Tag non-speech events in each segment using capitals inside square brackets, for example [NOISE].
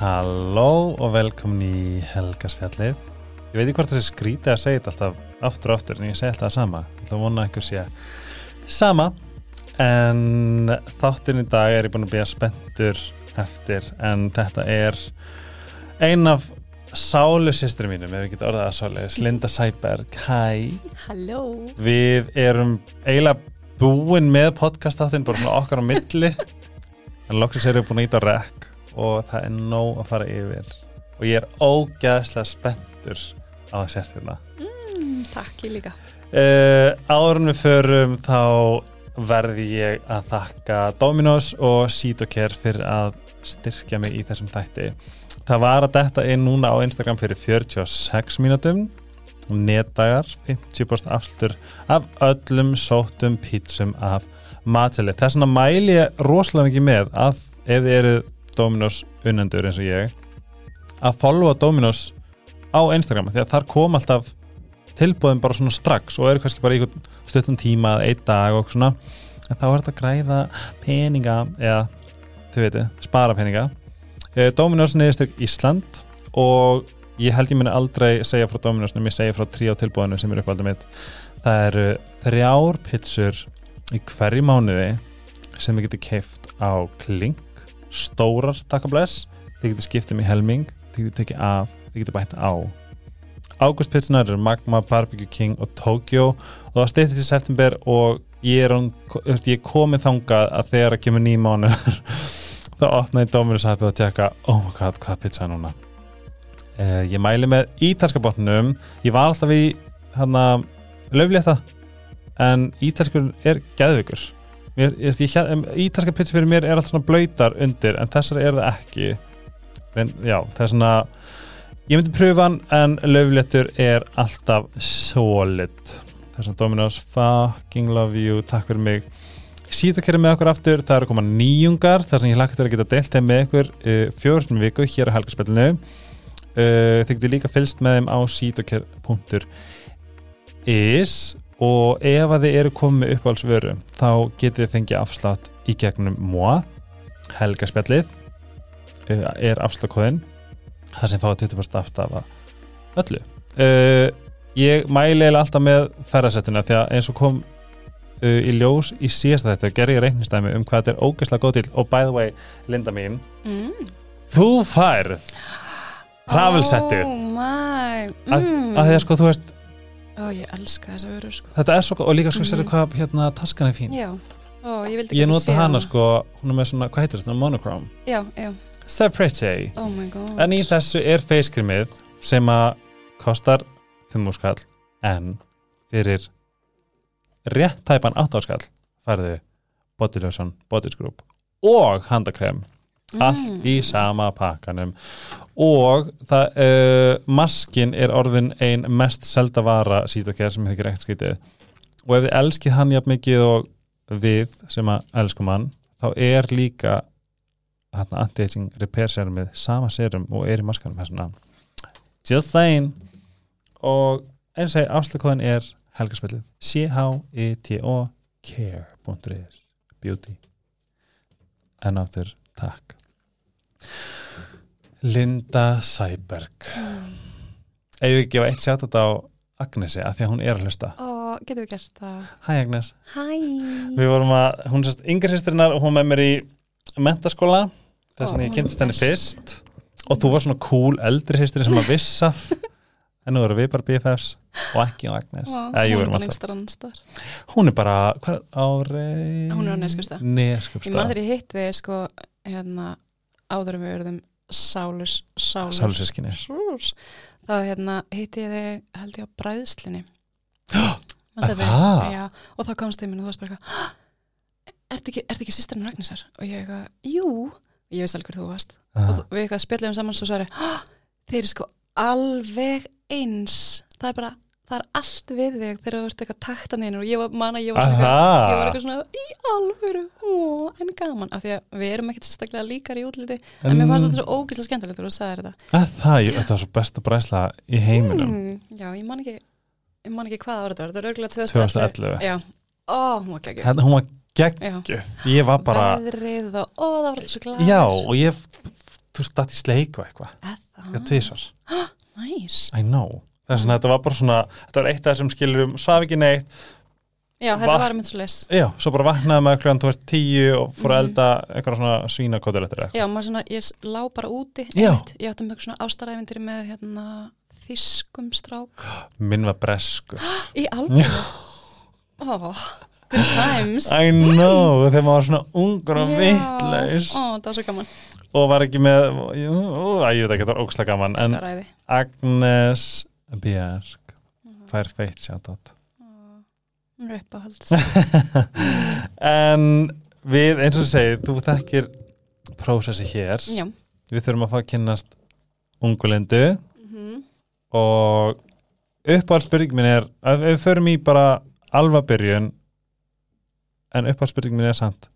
Halló og velkomin í Helgasfjallið. Ég veit ekki hvort þessi skrítið að segja þetta alltaf aftur og aftur en ég segi alltaf það sama. Ég ætla að vona að einhver sé sama en þáttinn í dag er ég búin að býja spenntur eftir en þetta er ein af sálusistri mínum, ef ég get orðað að sális, Linda Sæberg. Hæ, Halló við erum eiginlega búin með podcast-þáttinn, bara svona okkar á milli en loksins erum við búin að íta rekk og það er nóg að fara yfir. Og ég er ógæðslega spenntur á að sérst hérna. Mm, Takk ég líka. Uh, Árun við förum þá verði ég að þakka Dominos og Sítokær fyrir að styrkja mig í þessum þætti. Það var að detta inn núna á Instagram fyrir 46 mínutum netdagar, 50% afslutur af öllum sóttum pítsum af mateli þess vegna mæli ég rosalega mikið með að ef þið eru Dominos unnendur eins og ég að followa Dominos á Instagram því að þar kom alltaf tilbúðin bara svona strax og eru kannski bara í stuttum tíma eða einn dag og svona. En þá er þetta að græða peninga eða, þau veitu, spara peninga. Eh, Dominos neðistyrk Ísland og ég held ég muni aldrei segja frá Dominos en ég segja frá trí á tilbúðinu sem er uppaldið mitt. Það eru þrjár pitsur í hverju mánuði sem við getum keift á klink stórar takkabless þið getur skiptið með helming þið getur tekið af, þið getur bætt á. Águstpitsunar eru Magma, Barbecue King og Tokyo. Og það styrtið til september og ég er, er komið þangað að þegar að kemur nýjum mánu [LAUGHS] þá opnaði Dominus appið og tjekka oh my god, hvað pizza er núna. Uh, ég mæli með ítalska botnum ég var alltaf í hann að löflétta en ítalskur er geðvikur mér, ég, ég, ítalska pizza fyrir mér er alltaf svona blöytar undir en þessar er það ekki. En já, það er svona ég myndi pröfa hann en löfléttur er alltaf solid. Þess að Dominos fucking love you, takk fyrir mig. Síðakerri með okkur aftur, það eru koma nýjungar þar sem ég hlakka til að geta deilt þeim með ykkur uh, fjórnum viku hér á helgarspillinu uh, þið getur líka fylst með þeim á síðaker.is og ef að þið eru komið uppáhaldsvöru þá getið þið fengið afslátt í gegnum MOA helgarspillið uh, er afslagkóðin það sem fáið 20% aftafa öllu uh, ég mæli eða alltaf með ferðarsettuna því að eins og kom uh, í ljós í síðasta þetta ger ég reiknistæmi um hvað þetta er ógeðslega góð til og by the way, Linda mín mm. þú færð travelsettið Oh my mm. að, mm. að því að sko þú veist Ó, ég elska þessa vöru sko. Þetta er svo góð og líka sko Mhm. sérðu hvað hérna taskan er fín. Já, ó, ég vildi ég geta nota séð hana sko, hún er með svona, hvað heitir þetta, monochrome? Já, já, so pretty. Oh my god. En í þessu er facecreamið sem að kostar 5 skall en fyrir rétt tæpan 8 skall færðu body lotion, body scrub og handakrem allt í sama pakkanum og það, uh, maskin er orðin ein mest selda vara síðokkjær sem þykir ekkert skritið og ef þið elskið hann jafn mikið og við sem að elskum hann þá er líka anti-aging repair serumið sama serum og er í maskanum þessuna just saying. Og eins og afslagkóðin er helgarspillið C-H-I-T-O care.is beauty. En áttur takk Linda Sæberg. Ef ég gefa eitt sjátt á Agnesi að því að hún er að hlusta? Ó, getum við gert það? Hæ Agnes. Hæ. Við vorum að, hún er sérst yngri sýstrinnar og hún með mér í mentaskóla þess Ó, að ég hún kynntist henni er fyrst. Og þú var svona cool eldri sýstri sem að vissa [LAUGHS] en nú erum við bara BFFs og ekki á Agnes. Eða, jú, við erum alltaf. Hún er bara, hvað er ári? Hún er á Neskaupstað. Ég Neskjöpstað man þegar ég hitt þið sko hérna áður við verðum sálus sálus. Sálusískinni Sálus. þá hérna hitti ég þig held ég á bræðslinni [GASPS] það? Já, og þá komst þið minn og þú varst bara eitthvað "Ah, Ertu ekki, ertu ekki sýstirinn Ragnarsar? Og ég eitthvað, jú. Ég veist alveg hver þú varst. Ah. Og við eitthvað spjallum saman svo sagði "Ah, Þeir eru sko alveg eins. Það er bara, það er allt við þig þegar þú ert eitthvað taktan inn og ég var, man að ég var Að eitthvað ég var eitthvað svona í alvöru? Ó, en gaman, af því að við erum ekkert sérstaklega líkar í útliti, en mér fannst þetta svo ógeðslega skemmtilegt þegar þú sagðir þetta. Að það, ég, þetta var svo besta bræsla í heiminum. Mm, já, ég man ekki ég man ekki hvað ára þetta var, þetta var örgulega 2011 2011 já, ó, hún var geggjöð Hérna, hún var geggjöf Ég var bara, veðrið og, ó, það var alltaf svo glæð já, og ég þú veist, [GASPS] og þess að þetta var bara svona, þetta var eitt af þessum skilurum svaf ekki neitt, Já, þetta Va- var mynd svo leys já, svo bara vaknaði maður kljóðan, þú veist, tíu og fór að Mhm. elda eitthvað svona svínakotulettir eitthvað. Já, maður svona, ég lá bara úti einmitt. Ég átti með eitthvað svona ástaræfindir með hérna þýskum strák. Minn var bresku [GASPS] Í alveg Ó, good times. I know, þegar maður var svona ungur og Já. vittlaus Ó, það var svo gaman. Og var ekki með jú, æ, ég veit ekki, þetta var ókslega gaman en Agnes Björk Mhm. fær feitt sjátt Hún er uppáhalds. [LAUGHS] En við, eins og þú segir, þú þekkir prósessi hér. Já. Við þurfum að fá að kynnast ungulendu Mhm. og uppáhaldsspurning minn er að við förum í bara alva byrjun en uppáhaldsspurning minn er samt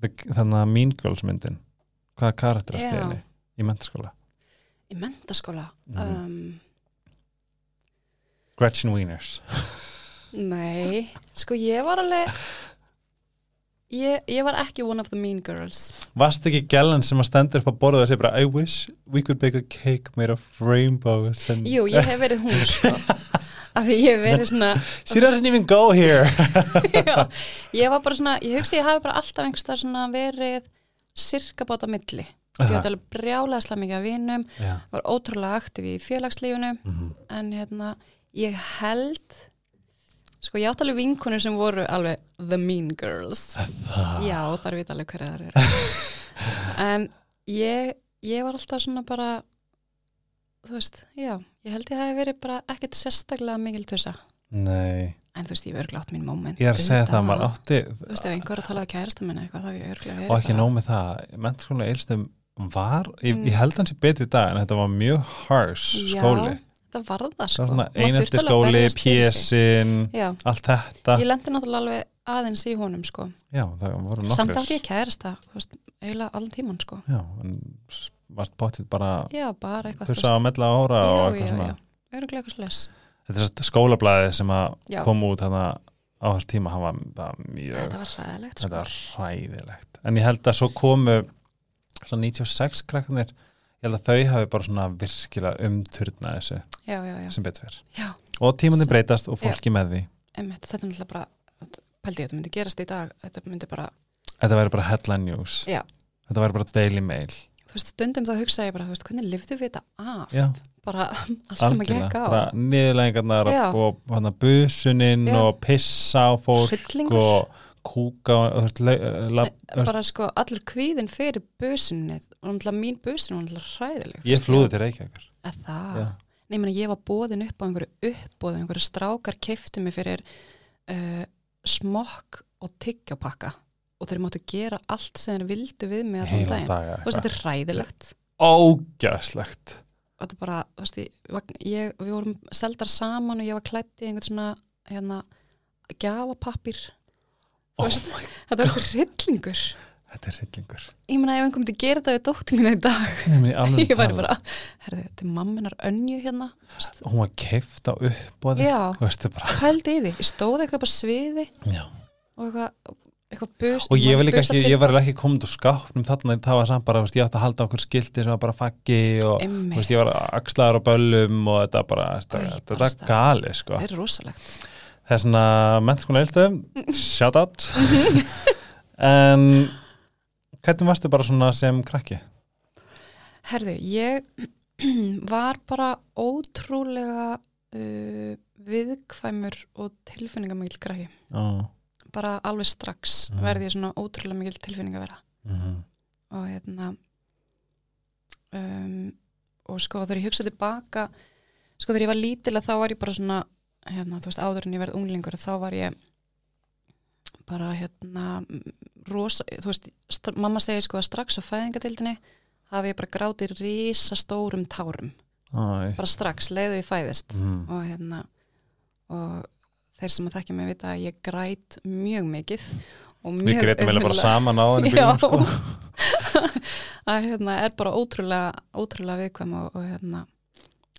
þannig að Mean Girls myndin. Hvaða karakter er þetta henni? Í mentaskóla Í mentaskóla Mhm. um, Gretchen Wieners. Nei, sko ég var alveg ég, ég var ekki one of the mean girls. Varst ekki gælan sem að stendur upp á borðu og segir bara I wish we could bake a cake made of rainbows and Jú, ég hef verið hún sko. [LAUGHS] Af því ég hef verið svona she doesn't even go here. [LAUGHS] Já, ég var bara svona, ég hugsi ég hafi bara alltaf einhverstað svona verið sirka bát á milli ég átti alveg brjálega mikið af vinum Já. var ótrúlega aktiv í félagslífinu Mhm. en hérna, ég held sko ég átti alveg vinkonur sem voru alveg the mean girls. Það- já, þar veit alveg hverja það eru. [LAUGHS] En ég ég var alltaf svona bara þú veist, já ég held ég hafi verið bara ekkert sérstaklega mikil tussa. Nei, en þú veist, ég hef örglega átt mín moment ég er að segja það maður átti þú veist, ef einhver er að tala við kærasta minna eitthvað, þá hef ég örglega verið og ekki nóg með það. Mentaskóla eilstum var ég, Mm. ég held hans í betri dag en þetta var mjög harsh Já, skóli. það var það sko. Var einelti skóli, já, allt þetta. Ég lendi náttúrulega alveg aðeins í honum sko. Já, samt átti ég kærasta, eiginlega allan tíman sko. Já, en varst bóttið bara já, þursa á mella ára já, já, já, þetta skólablaði sem að Já. kom út hana, á þess tíma var mjög þetta var ræðilegt þetta sko. var en ég held að svo komu svona 96 krakkanir ég held að þau hafi bara svona virkilega umturna þessu já, já, já, sem betur fyrr já, og tímandi Sem- breytast og fólki með því. Einmitt, þetta er náttúrulega bara pældi ég, þetta myndi gerast í dag þetta myndi bara, þetta væri bara headline news. Já. þetta væri bara daily mail. Þú veist, stundum þá hugsa ég bara, þú veist, hvernig lifðu við þetta af? Bara [LAUGHS] allt sem að gekk á. Já. og busuninn og pissa á fólk hryllingur. og kúka veist, bara sko, allur kvíðin fyrir businni og náttúrulega mín busin var náttúrulega hræðileg. Ég flúði til Reykjavíkur. Að það, Já. nei, ég meina, ég var bóðin upp á einhverju uppbóðu, einhverju strákar keiftu mig fyrir uh, smokk og tyggjópakka og þeir máttu gera allt sem þeir vildu við mig allan daginn. daga þú veist, þetta er hræðilegt. Ógæslegt og þetta er bara, þú veist, ég, var- ég, við vorum seldar saman og ég var klætt í einhvern svona, hérna gjafapappir oh, þetta eitthvað hryllingur. Þetta er hryllingur. Ég meina ef einhver myndi gera þetta við dóttu mína í dag Nei, [LAUGHS] ég væri bara, herðu, þetta er mamminar önju hérna, hún var keift á þú veist það pældi í því, ég stóði eitthvað bara sviði já. og eitthvað, bus og ég, ekki, ég var ekki komið úr skápnum þarna. Það var samt bara, veist, ég átti að halda okkur skilti sem var bara faggi og veist, ég var axlaður á böllum og þetta bara, þetta, Æ, þetta er gali sko. það er rosalegt það svona mennskona eilstöðum shout out. En hvernig varstu bara svona sem krakki? herðu, ég [CLEARS THROAT] var bara ótrúlega uh, viðkvæmur og tilfinningamikil græði Oh. bara alveg strax Mhm. verði ég svona ótrúlega mikil tilfinning að vera. Mm og hérna um, og sko þegar ég hugsa tilbaka sko þegar ég var lítilega þá var ég bara svona hérna, þú veist, áður en ég verð unglingur þá var ég bara hérna rosa, þú veist, st- mamma segir sko að strax á fæðingatildinni hafi ég bara grátið risa stórum tárum Æ. bara strax, leiðu ég fæðist Mm. og hérna og þeir sem að þekkja mig vita að ég græt mjög mikið og við greitum vel bara saman á henni bílum sko. [LAUGHS] að hérna er bara ótrúlega ótrúlega viðkvæm og, og hérna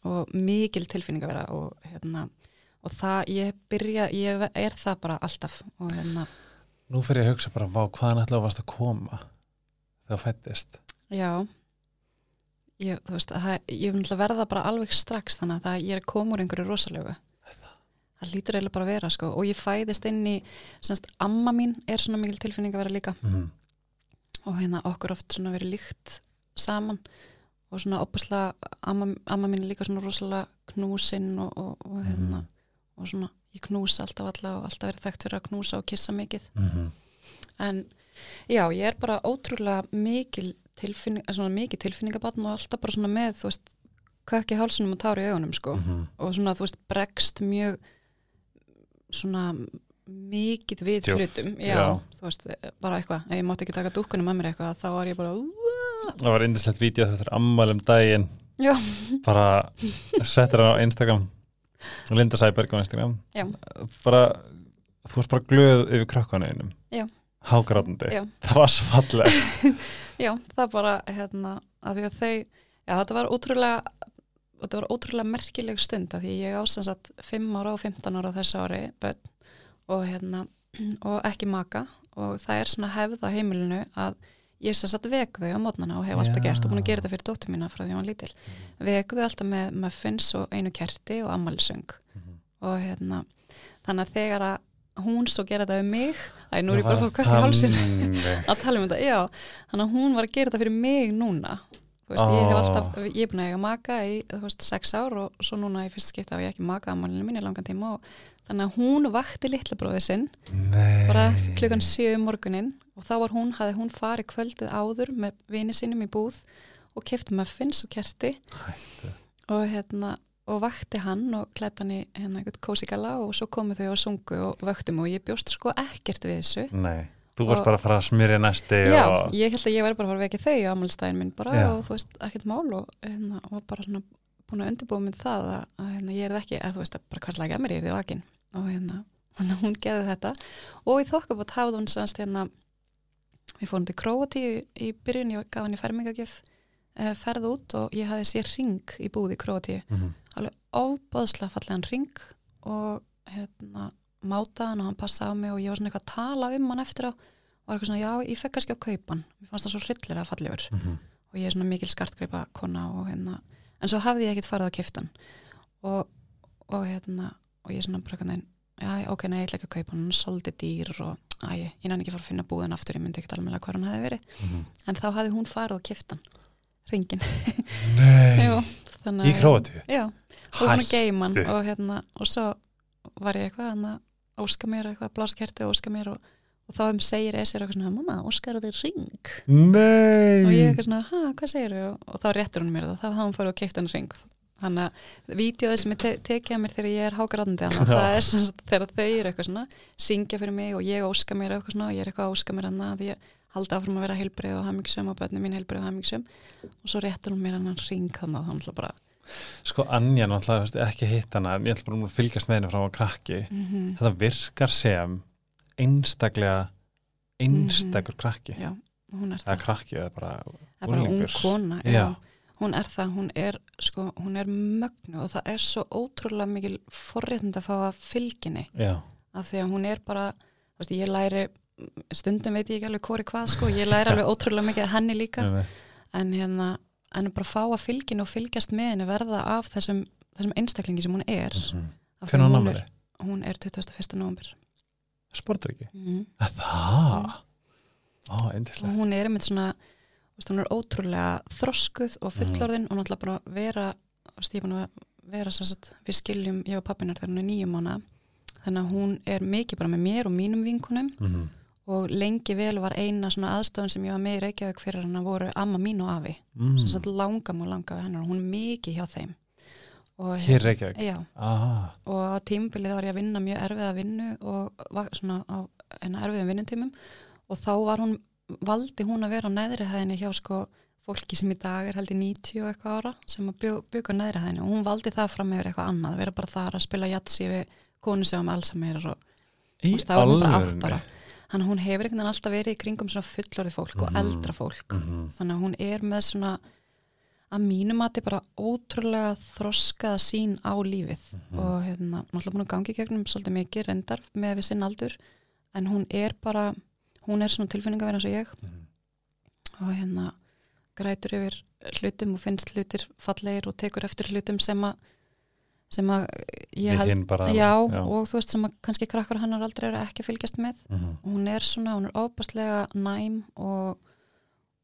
og mikil tilfinning að vera og hérna og það, ég byrja, ég er það bara alltaf og hérna, nú fyrir ég að hugsa bara, vá, hvaðan ætlaðu varst að koma þegar það fættist Já. Ég, þú veist, það, ég vil verða bara alveg strax þannig að það, ég er komur einhverju rosalegu. Það? Lítur eiginlega bara að vera sko. og ég fæðist inn í semst, amma mín er svona mikil tilfinning að vera líka. Mm. og hérna okkur oft svona verið líkt saman. Og svona opaslega amma, amma mín er líka svona rosalega knúsinn og, og, og hérna. Mhm. Og svona ég knúsa alltaf alla og alltaf verið þekkt fyrir að knúsa og kissa mikið. Mm en já, ég er bara ótrúlega mikil tilfinning, mikil tilfinningabatn og alltaf bara svona með, þú veist kökki hálsunum og tári augunum sko. -hmm. og svona, þú veist, bregst mjög svona mikið við Djúpt, hlutum. Já, já. þú veist, bara eitthvað ef ég mátti ekki taka dúkkunum með mér eitthvað, þá var ég bara það var indislegt vídeo þetta er ammælum daginn. Já, bara settir hann á Instagram Linda Sæberg á Instagram. Bara, þú varst bara glöð yfir krökkunuðinum Já. hágrátandi, það var svo falleg [LAUGHS] já, það bara hérna, að því að þau já, þetta var ótrúlega þetta var ótrúlega merkileg stund að því ég ásansat 5 ára og 15 ára á þessu ári börn og hérna [CLEARS THROAT] og ekki maka. Og það er svona hefð á heimilinu að ég sem sagt vek þau á mótnana og hef alltaf Já. gert og búin að gera þetta fyrir dóttur mína frá því hún var lítil. Vek þau alltaf með muffins og einu kerti og ammælisöng og hérna þannig að þegar að hún svo gera þetta við mig æ, nú er ég bara að fá kökk í hálsin að tala um þetta, já. Þannig að hún var að gera þetta fyrir mig núna. Veist, ég hef alltaf, ég er búin að eiga maka í, þú veist, sex ár og svo núna í fyrst skipta hef ég ekki maka ammálinu mín í langan tíma og þannig að hún vakti litla bróðið sinn. Nei. bara klukkan sjö um morgunin og þá var hún, hafði hún farið kvöldið áður með vini sínum í búð og kefti muffins og kerti Hættu. og hérna og vakti hann og klætt hann í hérna eitthvað kósigala og svo komu þau og sungu og vöktum og ég bjóst sko ekkert við þessu Nei, þú varst Og- bara að fara að smyrja næsti Já, og... ég held að ég væri bara að fara að vekja þau á ammálstæðin minn bara Já. og þú veist, ekkert mál og, hérna, var bara svona búin að undirbúa mig það að, að hérna, ég er ekki, að þú veist, að bara hverslega ekki að mér er því vakin og hérna, að [LAUGHS] hún gerði þetta og í þokkabót hafði hún sannst hérna, við fórum til Króati í, í byrjun, ég gaf hann í fermingagjöf eh, ferð út og ég hafði sér ring í búð í Króati, Mhm. alveg óbáðslega fallegan ring og hérna máta hann og hann passaði á mig og ég var svona eitthvað að tala um hann eftir á og var eitthvað svona, já, ég fekk kannski að kaupa hann mér fannst það svo hryllilega fallegur Mhm. og ég er svona mikil skartgreipa kona og hérna, en svo hafði ég ekkert farið kifta hann og, og hérna og ég svona bara eitthvað já, ok, nei, ég ætla ekki að kaupa hann, hann er svolítið dýr og æ, ég næði ekki að fara að finna búðan aftur ég myndi ekkert alveg hvað hann hefði verið. Mhm. en þá hafði hún farið og kifta hann ringin, Nei, [LAUGHS] Jú, í að- Króatíu? Já, og hún að geima hann og hérna, og svo var ég eitthvað að óska mér eitthvað, blása kerti og óska mér og, og þá um segir Esir eitthvað svona, mamma, óskar þig ring Nei. Og ég eitthvað svona, ha, hvað segir þau og, og þá réttur hún mér það, þá hafði hún farið og keipt hann ring þannig að vídeoið sem ég te tekið að mér þegar ég er hágrátandi hann Já. það er sem sagt þegar þau eru eitthvað svona syngja fyrir mig og ég óska mér eitthvað svona og ég er eitthvað að óska mér hann að ég haldi áfram að vera heilbrið og hamingsum og börnum mín heilbrið og hamingsum og svo réttur hún mér hann ring þannig að hann bara Sko Anja náttúrulega ekki hitt hana ég ætla bara að fylgjast með henni frá að krakki mm -hmm. þetta virkar sem einstaklega einstakur krakki já, hún er það, krakki eða bara það er bara ung unglingur. kona já. Já. Hún er það, hún er sko, hún er mögnu og það er svo ótrúlega mikil forréttind að fá að fylginni já, af því að hún er bara, veist, ég læri stundum veit ég ekki alveg hvori hvað sko, ég læri alveg ótrúlega mikið að henni líka. En hérna, en bara fá að fylgin og fylgjast með henni verða af þessum, þessum einstaklingi sem hún er. Hvernig hann hún er, hún er 21. november sportur ekki mm. það, á, og eindislegt hún er einmitt svona hún er ótrúlega þroskuð og fullorðin og náttúrulega bara vera er búin að vera sagt, við skiljum ég og pappinar þegar hún er nýjum mánu þannig að hún er mikið bara með mér og mínum vinkunum Mhm. og lengi vel var eina svona aðstofun sem ég var með í Reykjavík fyrir hann að voru amma mín og afi. Mm. sagt langam og langa við hennar og hún er mikið hjá þeim. Og, hér Reykjavík? Já, ah, og á tímabilið var ég að vinna mjög erfiða vinnu og var svona á erfiðum vinnutímum. Og þá var hún, valdi hún að vera á neðri hæðinni hjá sko fólki sem í dag er held í 90 og eitthvað ára sem að bjugga á neðri hæðinni og hún valdi það fram yfir eitthvað annað, vera bara þar að spila jatsi við konu sem um Alzheimer og veist, þá var bara alvörunni átta ára. hann hún hefur einhvern veginn alltaf verið í kringum svona fullorði fólk og Mhm. eldra fólk Mhm. þannig að hún er með svona að mínu mati bara ótrúlega þroskaða sín á lífið Mhm. og hérna, náttúrulega búin að gangi gegnum svolítið mikið reyndar með við sinn aldur en hún er bara, hún er svona tilfinningaverð eins og ég Mhm. og hérna grætur yfir hlutum og finnst hlutir fallegir og tekur eftir hlutum sem að sem að ég held bara já, og þú veist sem að kannski krakkar hennar aldrei eru ekki að fylgjast með Mhm. og hún er svona, hún er óbærslega næm og,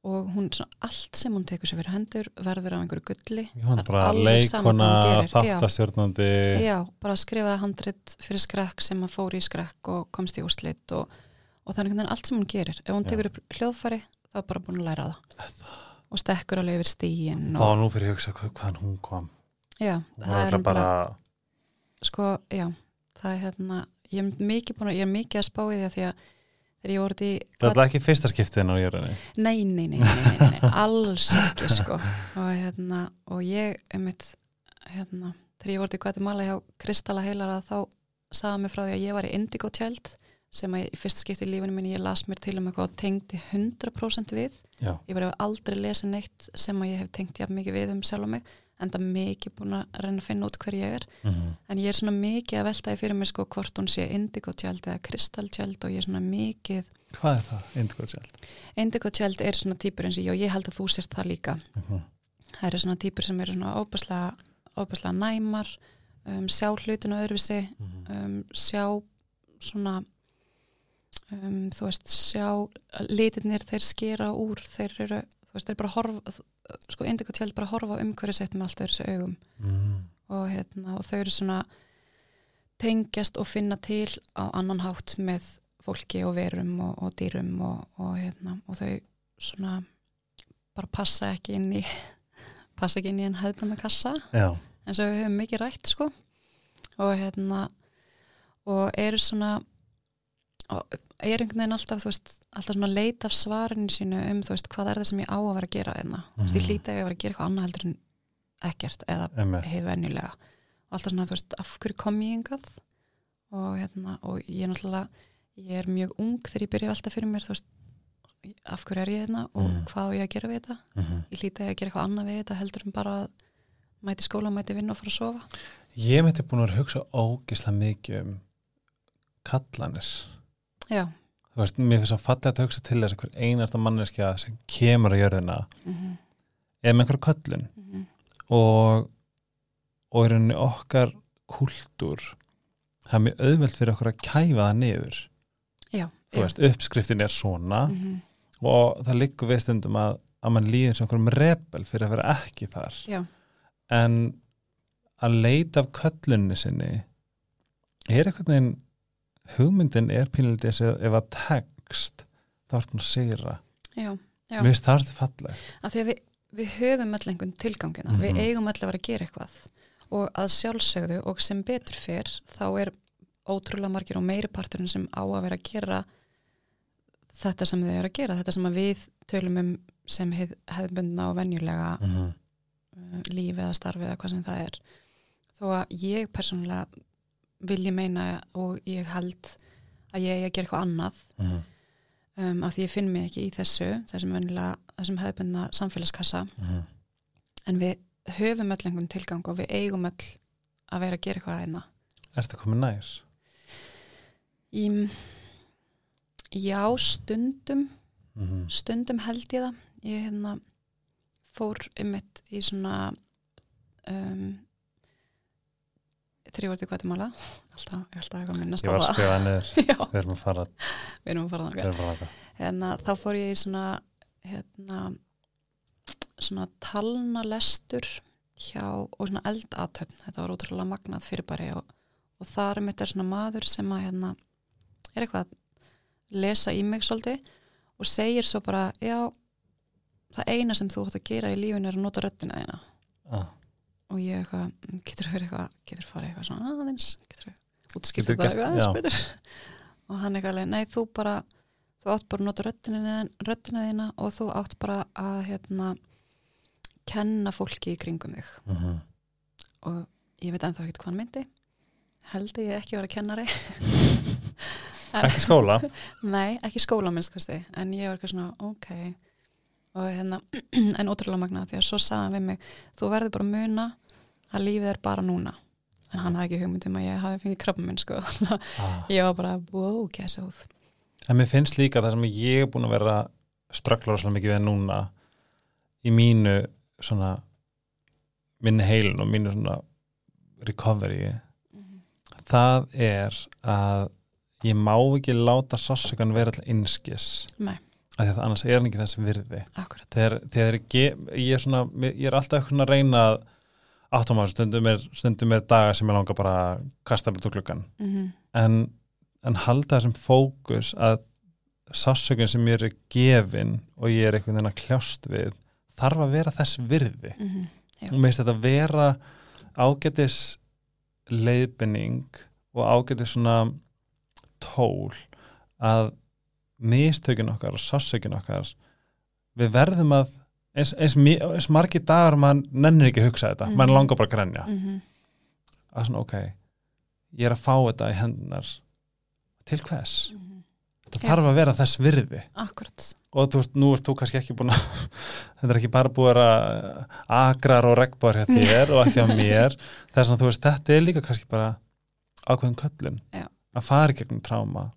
og hún svona allt sem hún tekur sér fyrir hendur verður af einhverju gulli Hún er er bara leikona, gerir, já. Já, bara skrifaði handrit fyrir skrekk sem að fór í skrekk og komst í úrslit og, og það er einhvern veginn allt sem hún gerir. Ef hún Já. tekur upp hljóðfæri, þá er bara búin að læra það. Og stekkur alveg yfir stíin. Þá Og, nú fyrir ég að hugsa hvað, hvaðan hún kom já, það var er bara, sko, já, það er hérna, ég er mikið búin að, ég er mikið að spá í því að þegar ég voru í, Það er ekki fyrsta skiptið á jörðinni nei, nei, nei, nei, nei, alls ekki, sko. Og hérna, og ég, einmitt, hérna, þegar ég voru í Guatemala hjá Kristalla heilara þá sagði mér frá því að ég var í Indigo Child sem að í fyrst skipti í lífinu minni ég las mér til um eitthvað og tengdi 100% við Já, ég var aldrei lesið neitt sem að ég hef tengt jafn mikið við um sjálf og mig en það mikið búin að reyna að finna út hver ég er mhm, en ég er svona mikið að velta í fyrir mig sko hvort hún sé Indigo Child eða Crystal Child og ég er svona mikið hvað er það? Indigo Child er svona típur eins og ég og ég held að þú sért það líka Mhm. það eru svona típur sem eru svona óbærslega, óbærslega næmar um, sjá hlutinu öðruvísi Mhm. um, sjá svona um, þú veist sjá litirnir þeir skera úr þeir eru, þú veist, þeir bara horfa sko Indigo Child bara horfa um hverju sett með allt þessu augum. Mhm. og, hérna, og þau eru svona tengjast og finna til á annan hátt með fólki og verum og, og dýrum og, og, hérna, og þau svona bara passa ekki inn í [LAUGHS] passa ekki inn í en hefðbandakassa Já, eins og við höfum mikið rætt sko. Og hérna og eru svona og er einhvern veginn alltaf veist, alltaf svona að leita af svarinu sínu um þú veist, hvað er það sem ég á að vera að gera einna, þú veist, ég Mhm. hlýta að ég vera að gera eitthvað annað heldur en ekkert eða heið venjulega. Og alltaf svona, þú veist, af hverju kom ég yngað og hérna, og ég er náttúrulega ég er mjög ung þegar ég byrja velta fyrir mér, þú veist af hverju er ég hérna og Mhm. hvað á ég að gera við þetta? Mhm. ég hlýta að ég að gera eitthvað annað við þetta heldur en bara að mæti skóla, mæti vinna og fara að sofa. Ég mætti búin að hugsa ógislega mikið um kallanir já, Þú veist, mér finnst svo fallið að hugsa til þess að hver einasta manneskja sem kemur á jörðina mm er með einhver köllun. -hmm. og og í rauninni okkar kúltúr það er mjög auðvelt fyrir okkur að kæfa það niður. Já, þú veist, uppskriftin er svona mm og það liggur við stundum að, að mann líður sem einhverjum rebel fyrir að vera ekki þar. Já, en að leita af köllunni sinni er eitthvað neginn hugmyndin er pínlítið þess að ef að tekst þá er það að finnst það alltaf falleg af því að við, við höfum öll einhvern tilgangina Mhm. við eigum öll að vera að gera eitthvað. Og að sjálfsögðu og sem betur fyrr þá er ótrúlega margir og meiri parturinn sem á að vera að gera þetta sem þau eru að gera þetta sem við tölum um sem hef, hefðbundna og venjulega mm -hmm. uh, lífi eða starfi eða hvað sem það er. Þó að ég persónulega vil ég meina og ég held að ég eigi að gera eitthvað annað Mhm. um, af því ég finn mig ekki í þessu þessum, þessum hefðbundna samfélagskassa Mhm. en við höfum öll einhvern tilgang og við eigum öll að vera að gera eitthvað einna Ertu komið nær? í já, stundum Mm stundum held ég það ég hérna fór ymmit í svona um, ég var til Guatemala. Alltaf, ég að eitthvað minnast Ég á var að það skrifa [LAUGHS] Já, við erum að fara við erum að fara fara hérna, þá fór ég í svona hérna svona talnalestur hjá, og svona eldatöfn. Þetta var ótrúlega magnað fyrirbæri og, og þar mitt er svona maður sem að hérna, er eitthvað að lesa í mig svolítið og segir svo bara, já það eina sem þú átt að gera í lífinu er að nota röddina þína. Ah. Og ég eitthvað, "Mm, getur þú verið eitthvað getur þú farið eitthvað svona aðeins getur þú Geturðu þetta eitthvað aðeins betur? [LAUGHS] Og hann eitthvað, alveg, nei þú bara þú átt bara að nota röddina þína og þú átt bara að hérna kenna fólki í kringum þig. Mm og ég veit ennþá ekkert hvað hann myndi. Held ég ekki vera kennari. [LAUGHS] Ekki skóla? [LAUGHS] Nei, ekki skóla minnst en ég var eitthvað svona, ok og hérna, [CLEARS THROAT] en ótrúlega magna því að svo sagði hann við mig, þú verður bara að muna að lífið er bara núna en hann hafði ekki hugmyndum að ég hafi fengið krabba minn sko, [LAUGHS] ah. ég var bara wow, gæsa húð En mér finnst líka það sem ég er búin að vera strögglar svolítið mikið við núna í mínu svona minni heilin og mínu svona recovery Mhm. það er að ég má ekki láta sársökan vera alltaf innskis Nei. Af því að annars er hann ekki þessi virði akkurat þegar, þegar ég, ég, er svona, ég er alltaf eitthvað að reyna að áttumáður stundum er, stundum er dagar sem ég langar bara að kasta með klukkan mm en, en halda þessum fókus að sársökun sem ég er gefin og ég er einhvern veginn að kljást við þarf að vera þess virði -hmm. Já. og meist þetta vera ágætis leiðbynning og ágætis svona tól að mistökin okkar og sársökin okkar við verðum að eins, eins, eins margir dagar mann nennir ekki að hugsa þetta, mann Mhm. langar bara að grænja Mm að svona ok ég er að fá þetta í hendunar til hvers? Þetta Já. þarf að vera þess virði akkurat og þú veist, nú ert þú kannski ekki búin að [LAUGHS] þetta er ekki bara búið að agrar og regnbár hjá þér og ekki á [LAUGHS] mér þess að þú veist, þetta er líka kannski bara ákveðin köllun Já. að fara gegnum tráma.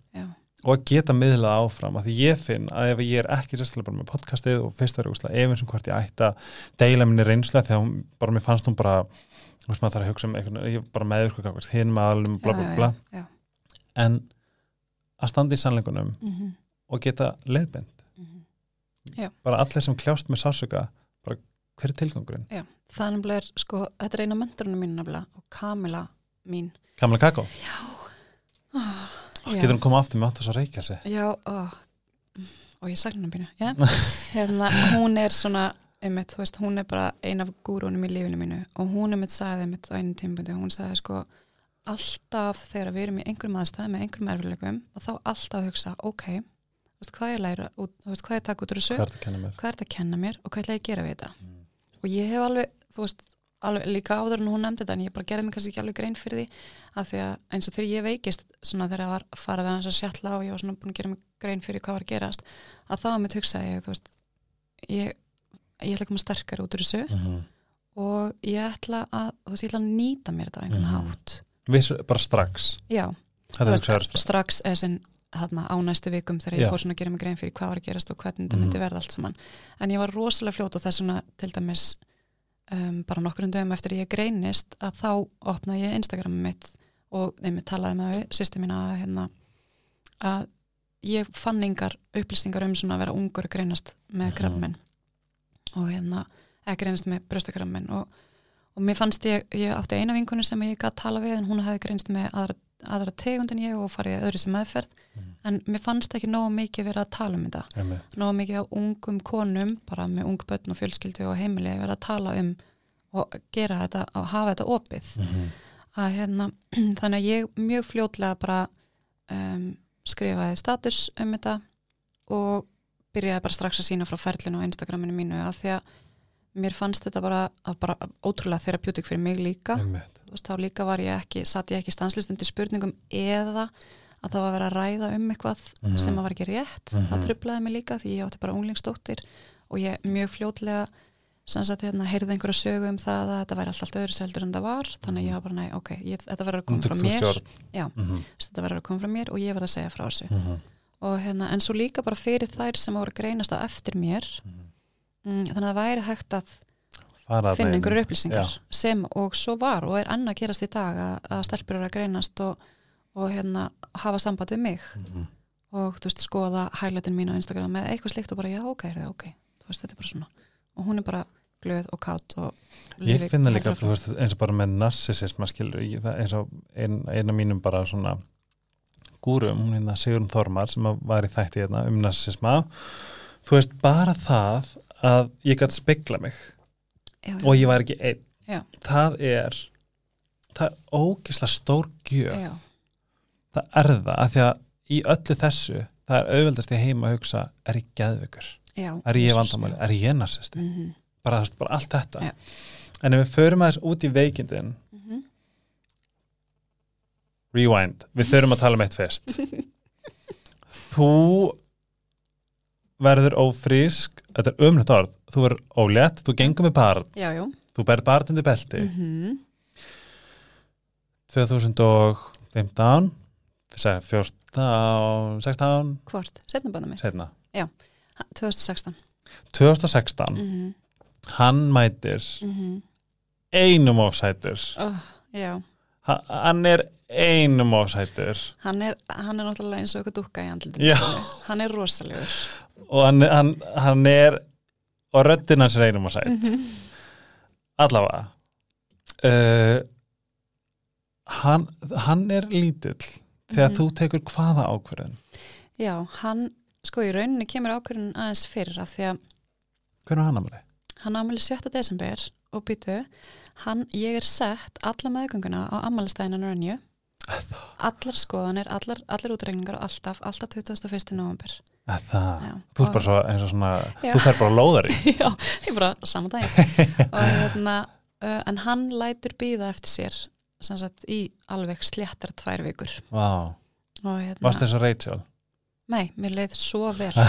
Og að geta miðlað áfram að því ég finn að ef ég er ekki sérstaklega bara með podcastið og fyrst verður úslega ef eins og hvort ég ætti að deila minni reynsla því að hún, bara mér fannst hún bara þú veist maður þarf að hugsa um einhvern ég er bara meður hinn með alveg bla bla Já, bla já, já. en að standa í sannleikunum Mhm. og geta leiðbind Mhm. bara allir sem kljást með sársöka bara hver er tilgangurinn? Nefnilega, er, sko, þetta er eina mentorinu mín og Kamila mín. Kamala Kakó, Já. Getur hún koma aftur með átt að svo reykja sig Já, ó, og ég sagði hennar býna. [LAUGHS] Hérna, hún er svona, einmitt, veist, hún er bara ein af gúrunum í lífinu mínu og hún einmitt sagði einmitt á einu tímbundi, hún sagði sko, alltaf þegar við erum í einhverjum aðstæði með einhverjum erfileikum og þá alltaf hugsa, ok, veist, hvað ég læra, út, veist, hvað ég taka út úr þessu, hvað er þetta að er að kenna mér og hvað ætla ég að gera við þetta? Og ég hef alveg, þú veist alveg, líka áður en hún nefndi þetta en ég bara gerði mig kannski ekki alveg grein fyrir því að því að eins og þegar ég veikist svona þegar það var farið aðeins að sjalla og ég var svona búin að gera mig grein fyrir hvað var að gerast að þá að mitt hugsaði ég, þú veist ég, ég ætla að koma sterkar út úr þessu Mm -hmm. og ég ætla að, þú veist, ég ætla að nýta mér þetta á einhvern Mhm. hátt Vissu, bara strax já, veist, strax eða sinn þarna á næstu vikum þegar ég Já. fór svona að gera mig grein fyrir hvað var að gerast og hvernig þetta Mhm. myndi verða allt saman en ég var rosalega fljót og þess vegna til dæmis um, bara nokkur dögum eftir ég greinist að þá opnaði ég Instagram mitt og nefnir talaði með við sýsti mína að, hérna, að ég fann yngar upplýsingar um svona að vera ungur að greinast með krabminn og hérna eða greinast með brjóstakrabminn og, og mér fannst ég, ég átti eina vinkonu sem ég gæti tala við en hún hefði greinst með aðra, aðra tegund en ég og farið öðru sem meðferð Mhm. en mér fannst ekki nógu mikið verið að tala um þetta Einmitt. nógu mikið á ungum konum bara með ung börn og fjölskyldu og heimili verið að tala um og gera þetta og hafa þetta opið Mhm. að hérna, [CLEARS THROAT] þannig að ég mjög fljótlega bara um, skrifaði status um þetta og byrjaði bara strax að sína frá ferlinu á Instagraminu mínu að því að mér fannst þetta bara, bara ótrúlega therapeutic fyrir mig líka Einmitt. Veist, þá líka var ég ekki, satt ég ekki stanslist undir spurningum eða að það var að vera að ræða um eitthvað Mhm. sem að var ekki rétt Mhm. það trublaði mig líka því ég átti bara unglingsdóttir og ég mjög fljótlega sem sagt hérna, heyrði einhverja sögu um það að þetta væri allt, allt öðru seldur en það var þannig að ég var bara, nei, ok, ég, þetta verður að koma frá mér. Já. Mhm. þetta verður að koma frá mér og ég verður að segja frá þessu Mhm. og hérna, en svo líka bara fyrir þær sem voru greinast á eftir mér mm, þannig að það væri hægt að finna inn. einhverju upplýsingar Já. sem og svo var og er enn að gerast í dag að, stelpur eru að greinast og, og hérna hafa samband við mig Mhm. og þú veist skoða highlightin mín á Instagram eða eitthvað slikt og bara já ok, er það ok þú veist þetta er bara svona og hún er bara glöð og kátt og Ég finna líka veist, eins og bara með narsisisma eins og ein, ein af mínum bara svona gúrum, hún hérna Sigrun Þormar sem var í þætti hérna um narsisma þú veist, bara það að ég gætt spegla mig já, og ég var ekki einn. Já. það er það er ógislega stór gjöf. Já, það er það, af því að í öllu þessu það er auðveldast í heima að hugsa er ég geðveikur, já, er ég vandamáli er ég narsisti, Mhm, bara, þú veist, bara allt þetta. Já. en ef við förum aðeins út í veikindin mhm. rewind, við þurfum að tala um eitt fyrst. [LAUGHS] Þú verður ófrísk. Þetta er umlegt orð, þú verður ólétt þú gengur með barn, já, já. Þú berð barn undir belti. Mhm, 2015 segja 14, 16 hvort, setna bana mér setna, 2016 2016 mm hann mætir -hmm. einum ofsætur oh, Já, Ha- hann er einum ofsætur hann er, hann er náttúrulega eins og eitthvað dúkka í andlutinu Já. hann er rosalegur og hann, hann, hann er og röddinn hans er einum ofsæt -hmm. allavega uh, hann, hann er lítill þegar Mhm. þú tekur hvaða ákvörðin Já, hann, sko í rauninni kemur ákvörðin aðeins fyrr af því að hvernig hann amali? hann ámæli 7. desember og býtu, hann, ég er sett alla meðgönguna á ammælistæðinu rönju allar skoðanir, allar, allar útregningar og alltaf, alltaf 21. november Það, þú er bara svo eins og svona Já. þú fer bara lóðar í [LAUGHS] Já, ég bara saman [LAUGHS] og hérna, uh, en hann lætur býða eftir sér sagt í alveg sléttar tvær vikur. Vá, hérna, varst þess að Rachel? nei, mér leið svo vel. [LAUGHS]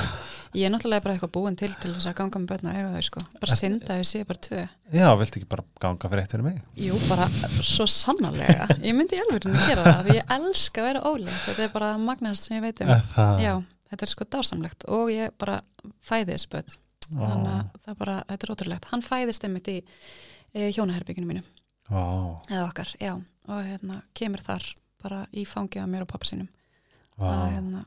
Ég er náttúrulega bara eitthvað búin til til þess að ganga með börna og eiga þau sko, bara synda þau séu bara tvö. Já, viltu ekki bara ganga fyrir eitt fyrir mig? Jú, bara svo sannarlega. Ég myndi í alveg að gera það því ég elska að vera ólind, þetta er bara magnast sem ég veit um. Já, þetta er sko dásamlegt og ég bara fæði þessu börn. Þannig að það bara, þetta er ótrúlegt. Hann fæðist einmitt í e, hjónaherbygginu mínu. Vá, eða okkar, já, og hérna kemur þar bara í fangið á mér og pappa sínum. Vá, og, hérna,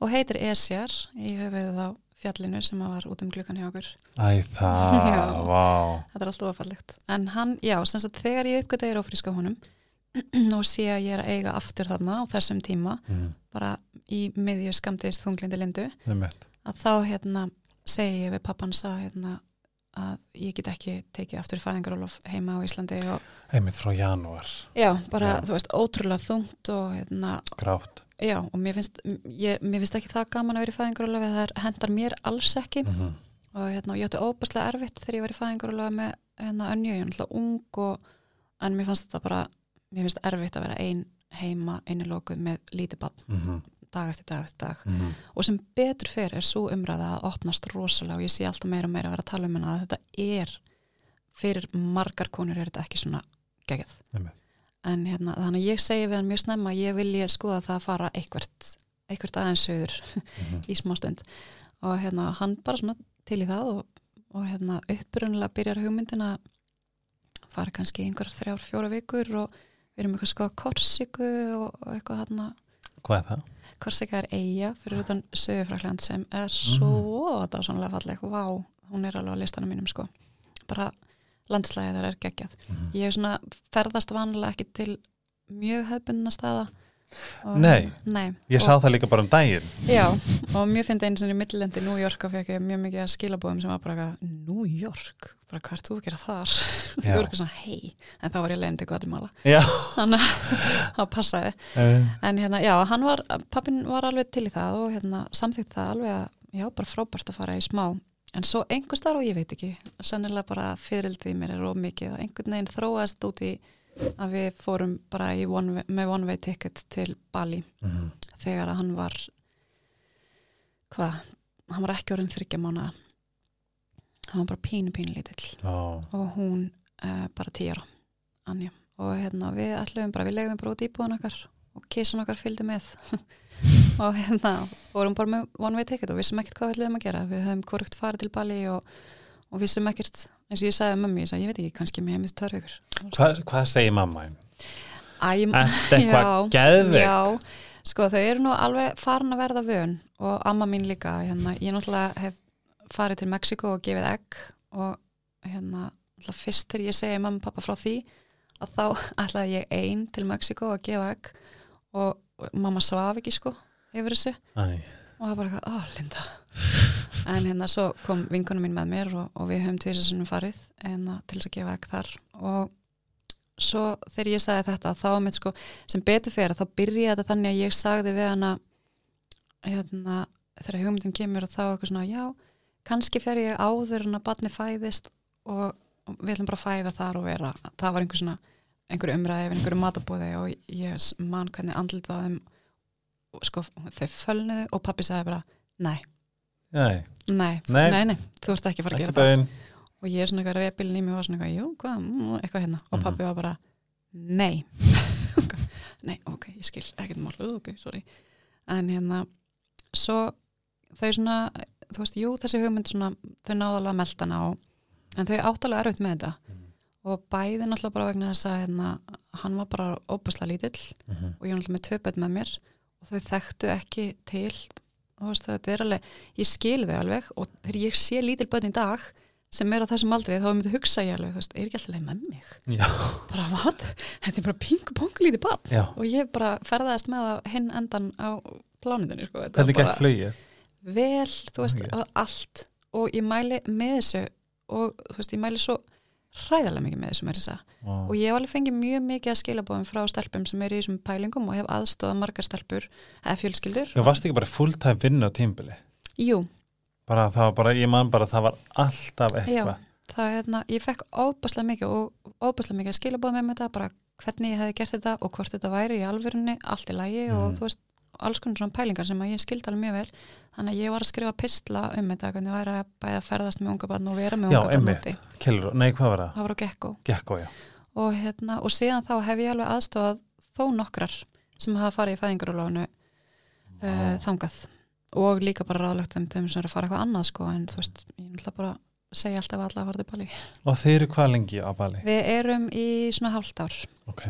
og heitir Esjar. Í höfuðið á fjallinu sem var út um glukkan hjá okkur. Æ það, [LAUGHS] vá. Þetta er allt ofallegt en hann, já, sem sagt þegar ég uppgöta er ófríska honum og sé að ég er að eiga aftur þarna á þessum tíma mm, bara í miðju skamdegist þunglindi lindu. Að þá hérna segi ég við pappans að hérna að ég get ekki tekið aftur fæðingarólof heima á Íslandi og einmitt frá janúar, já, bara Já. þú veist, ótrúlega þungt og hérna, grátt. já, og mér finnst ég, mér finnst ekki það gaman að vera í fæðingarólofi það hendar mér alls ekki. Mm -hmm. og hérna, ég átti óbærslega erfitt þegar ég var í fæðingarólofi með hérna er náttúrulega ung og, en mér fannst þetta bara mér finnst erfitt að vera ein heima innilokuð með lítið bann Mm -hmm. dag eftir dag eftir dag Mm -hmm. og sem betur fer er svo umræða að opnast rosalega og ég sé alltaf meira og meira að vera að tala um hana að þetta er fyrir margar konur er þetta ekki svona geggjað en hérna, þannig að ég segi við hann mjög snemma ég vilji skoða það að fara eitthvert eitthvert aðeins söður Mhm. í smá stund og hérna hann bara svona til í það og, og hérna upprunnilega byrjar hugmyndin að fara kannski einhver þrjár, fjóra vikur og við erum eitthvað skoða korsiku og, eitthvað hérna Hvað er það? Korsika er eiga fyrir utan Sögufrakland sem er svo dásanlega falleg, vá, hún er alveg á listanum mínum sko, bara landslæðið þar er geggjað. Mhm. Ég er svona ferðast vanlega ekki til mjög hefbundna staða og, Nei. Nei. Ég sá það líka bara um daginn Já, og mér finnst einu sinni í millilendi New York og fekk ég mjög mikið skilabóðum sem var bara eitthvað, New York bara hvað er þú að gera þar? [LAUGHS] Þú voru eitthvað svona, hei, en þá var ég leiðin til Guatemala Já, þannig að [LAUGHS] það passaði uh, En hérna, já, hann var, pappin var alveg til í það og hérna samþýtt það alveg að, já, bara frábært að fara í smá. En svo einhvers þar og ég veit ekki, sennilega bara fyririldið í mér er of mikið og einhvern veginn þróast út í að við fórum bara one way, með one way ticket til Bali mm þegar að hann var, hvað, hann var ekki orðin þryggja mánuða. Hann var bara pínu pínu lítill Ó, og hún uh, bara tíu ára, Anja. Og hérna við ætlum bara, við legðum bara út íbúðan okkar og kísan okkar fylgdi með [LAUGHS] og hérna vorum bara með one way ticket og vissum ekkert hvað við ætlum að gera. Við höfum korrekt farið til Bali og, og vissum ekkert, eins og ég sagði mömmu, ég sagði, ég veit ekki, kannski með heimist tvær vikur. hvað, hvað segir mamma? Þetta eitthvað Já, geðveikt? Já, sko þau eru nú alveg farin að verða vön og amma mín líka, hérna, ég náttúrulega hef farið til Mexiko og gefið egg og hérna, náttúrulega fyrst þegar ég segi mamma og pappa frá því að þá [LAUGHS] ætlaði ég ein til Mexiko að gefa egg og, mamma svaf ekki sko yfir þessu Æ, og það var bara eitthvað, ó Linda. En hérna svo kom vinkunum mín með mér og, og við höfum tvisasinnum farið en til þess að gefa egg þar. Og svo þegar ég sagði þetta þá mitt sko, sem betur fyrir þá byrjaði þetta þannig að ég sagði við hana hérna, þegar hugmyndin kemur og þá eitthvað svona, já kannski fer ég áður en að batni fæðist og, og við ætlum bara að fæða þar og vera, það var einhver svona einhverju umræði einhverju matabóði og ég man hvernig andlitað þeim og sko þau fölnuðu og pappi sagði bara nei, Nei, nei, Nei. nei, nei, þú ert ekki að fara að gera það. bauðin og ég er svona eitthvað repilin í mig og var svona eitthvað, jú, hvað, mm, eitthvað hérna. Og Mhm. pappi var bara, nei. [LAUGHS] Nei, ok, ég skil ekkert mál, ok, sorry. En hérna, svo þau svona þú veist, jú, þessi hugmynd svona, þau náðalega að melda hana og, en þau áttalega erfitt með þetta. Mhm. og bæði náttúrulega bara vegna þess að hérna, hann var bara óbærslega lítill Mhm. og ég var náttúrulega með börn með mér og þau þekktu ekki til veist, þetta er alveg, ég skil þau alveg og þegar ég sé lítil börn í dag sem er á þessum aldrei, þá myndi hugsa ég alveg veist, er ekki alltaf leið með mig Já, bara hvað, þetta er bara pingu pongu lítið já. og ég bara ferðaðist með það hinn endan á plánundinni sko. Þetta var gekk flugið? vel, þú veist, Ok. okay. allt og ég mæli með þessu og þú veist, ég mæli svo hræðarlega mikið með þessu með þessa Wow. og ég hef alveg fengið mjög mikið að skilabóðum frá stelpum sem eru í þessum pælingum og hef aðstofað margar stelpur eða fjölskyldur Þú varst ekki bara fulltime vinnu á tímbili? Jú, Bara það var bara, ég man bara að það var alltaf já, eitthvað. það er hérna, ég fekk óbæslega mikið og óbæslega mikið að skilabóða með þetta bara hvernig ég hefði gert þetta og hvort þetta væri í alvörunni, allt í lagi og Mhm. þú veist, alls konar svona pælingar sem að ég skildi alveg mjög vel. Þannig að ég var að skrifa pistla um þetta hvernig væri að bæða að ferðast með unga barn og vera með Já, unga barn úti. Nei, hvað var það? það var á gekko. Gekko, og, hérna, og síðan þá hef ég alveg aðstofað þó nokkrar sem hafa farið í fæðingarúlánu uh, þangað. Og líka bara ráðlegt þeim þeim sem er að fara eitthvað annað sko en þú veist, ég ætla bara segja alltaf alla að til Bali. Og þeir eru hvað lengi á Bali? Við erum í svona hálft ár. Ok,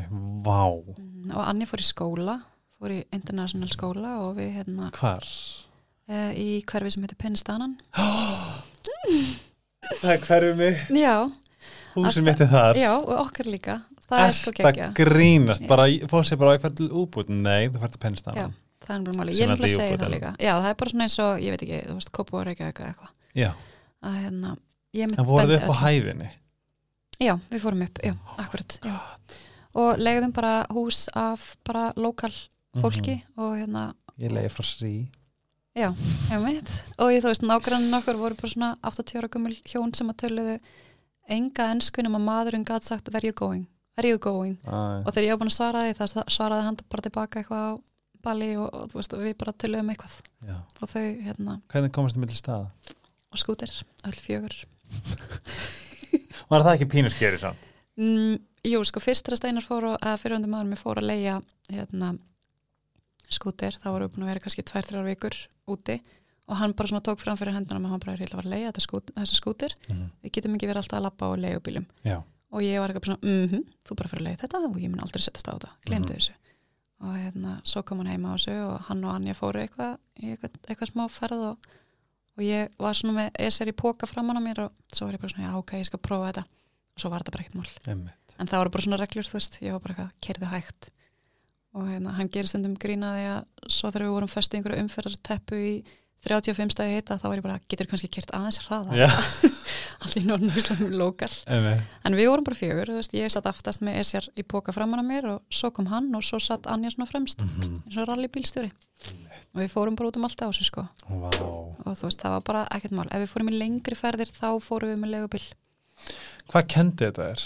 vá. mm, og Anni fór í skóla fór í international skóla og við hérna Hvar? uh, í hverfi sem heitir Pennistanan. [GASPS] Það er hverju mig. Já, Húsið mitt er þar. já og okkar líka. Það er sko Ertu að geggja grínast, bara fór sér bara að ég fært til útbútt, nei, þú fært til pennistan Já. það er bara máli, Sem ég er náttúrulega náttúrulega að segja það líka. Já, það er bara svona eins og, ég veit ekki, þú veist, Kópu og Reykjavík eða eitthvað. Já, að hérna, það voruð upp á öllum. hæðinni? Já, við fórum upp, já, akkurat já. og legðum bara hús af bara lokal fólki og hérna. Ég leiði frá Srí já, ég veit og ég, þú veist, nágrannin okkur voru bara svona 80 ára gummul hjón sem að töluðu enga enskunum að maðurinn gæt sagt where you going, where you going Æ, og þegar ég var búin að svara því það svaraði hann bara tilbaka eitthvað á Bali og, og veist, við bara töluðum eitthvað já. og þau, hérna, Hvernig komast þið millir staða? og skútir öll fjögur [LAUGHS] Var það ekki pínuskeri samt? mm, Jú, sko, fyrst þegar Steinar fór að, að fyrirhundi maður mér fór að leia hérna, skútir, þá voru við búin að vera kannski tvær, þrjár vikur úti og hann bara svona tók fram fyrir hendunum og hann bara að vera að þetta skút, þessa skútir við getum ekki verið alltaf að labba á leigubílum. Já, og ég var eitthvað svona, mhm, þú bara fyrir að leiða þetta og ég mun aldrei setjast á þetta, glemdu Mhm. þessu. Og hérna, svo kom hann heima á þessu og hann og Anja fóru eitthvað eitthvað, eitthvað smá ferð og, og ég var svona með ESR í póka framan á mér og svo var ég bara svona, já ok, ég skal prófa þetta. Og svo var þetta bara ekkert mál. En það voru bara svona reglur, þú veist, ég var bara eitthvað kerðu hægt og hérna, hann gerir stundum grínaði að svo þegar við vorum föstu í einhverju umferðarteppu í 35 stæði hita þá var ég bara, getur kannski kert aðeins hraða [LAUGHS] allt í norðnum Íslandum lokal. Einmitt. En við vorum bara fjögur, veist, ég satt aftast með Esjar í póka framan á mér og svo kom hann og svo satt Anja svona fremst Mhm. eins og rallybílstjóri. Og við fórum bara út um allt á þessu sko. Vá. Og þú veist, það var bara ekkert mál. Ef við fórum í lengri ferðir þá fórum við með legubíl. Hvað kendi þetta er?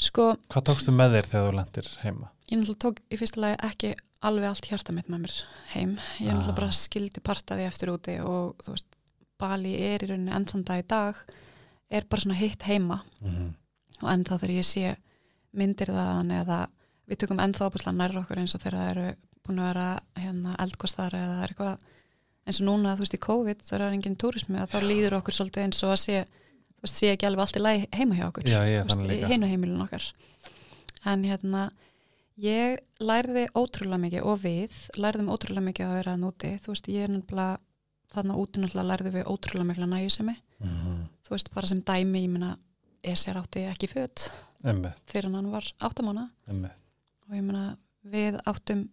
sko, Hvað tókstu með þér þegar þú lendir heima? Ég náttúrulega tók í fyrsta lagi ekki alveg allt hjarta mitt með mér heim. Ég náttúrulega Ah. bara skildi partaði eftir úti og þú veist, Bali er í rauninni enn dag í dag er bara svona hitt heima. Mm og ennþá þegar ég sé myndir þaðan eða við tökum ennþá opuslega nærra okkur eins og þegar það eru búin að vera hérna, eldkostar eða það er eitthvað. Eins og núna þú veist í COVID það er enginn túrismi að þá líður okkur svolítið eins og að sé þú veist, sé ekki alveg allt í lagi heima hjá okkur Já, þú veist, í hinu heimilin okkar. En hérna ég lærði ótrúlega mikið og við lærðum ótrúlega mikið að vera að núti þú veist ég er náttúrulega þarna úti náttúrulega lærði við ótrúlega mikla næjusemi -hmm. þú veist bara sem dæmi ég meina ESR átti ekki föt Einmitt, fyrir hann var áttamána og ég meina við áttum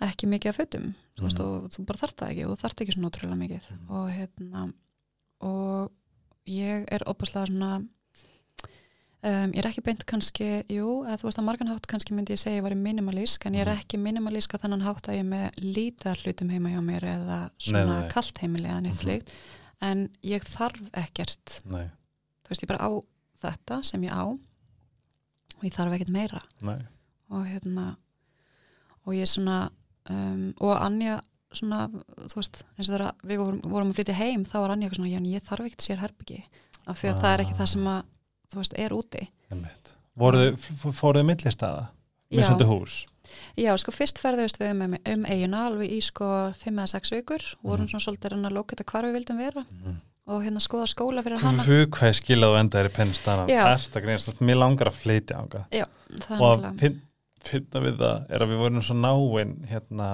ekki mikið af fötum þú veist Mhm. og þú bara þarft það ekki og þú þarft ekki svona ótrúlega mikið. Og hérna og ég er opaslega svona um, ég er ekki beint kannski jú, eða þú veist að margan hátt kannski myndi ég segja ég var minimalísk en ég er Mhm. ekki minimalísk að þannig hátt að ég með lítið af hlutum heima hjá mér eða svona kalt heimili eða neitt Mhm. slíkt. En ég þarf ekkert. Nei, þú veist ég bara á þetta sem ég á og ég þarf ekkert meira. Nei. Og hérna og ég svona um, og Anja svona, þú veist, eins og þegar við vorum, vorum að flytja heim, þá var Anja eitthvað svona, já, en ég þarf ekkert sér herbyggi, af því að það er ekki það sem að, þú veist, er úti. Fóruðu millistaða? svolítið hús? Já, sko fyrst ferðust við um, um eigina alveg í sko 5 eða 6 vikur. Vorum svona svolítið að lókita hvar við vildum vera. Og hérna skoða skóla fyrir hana. Guð hvað ég skilað og endaðir í pennistanan að greinast, mér langar að flytja ánga og að alveg fin- finna við það er að við vorum svo náin hérna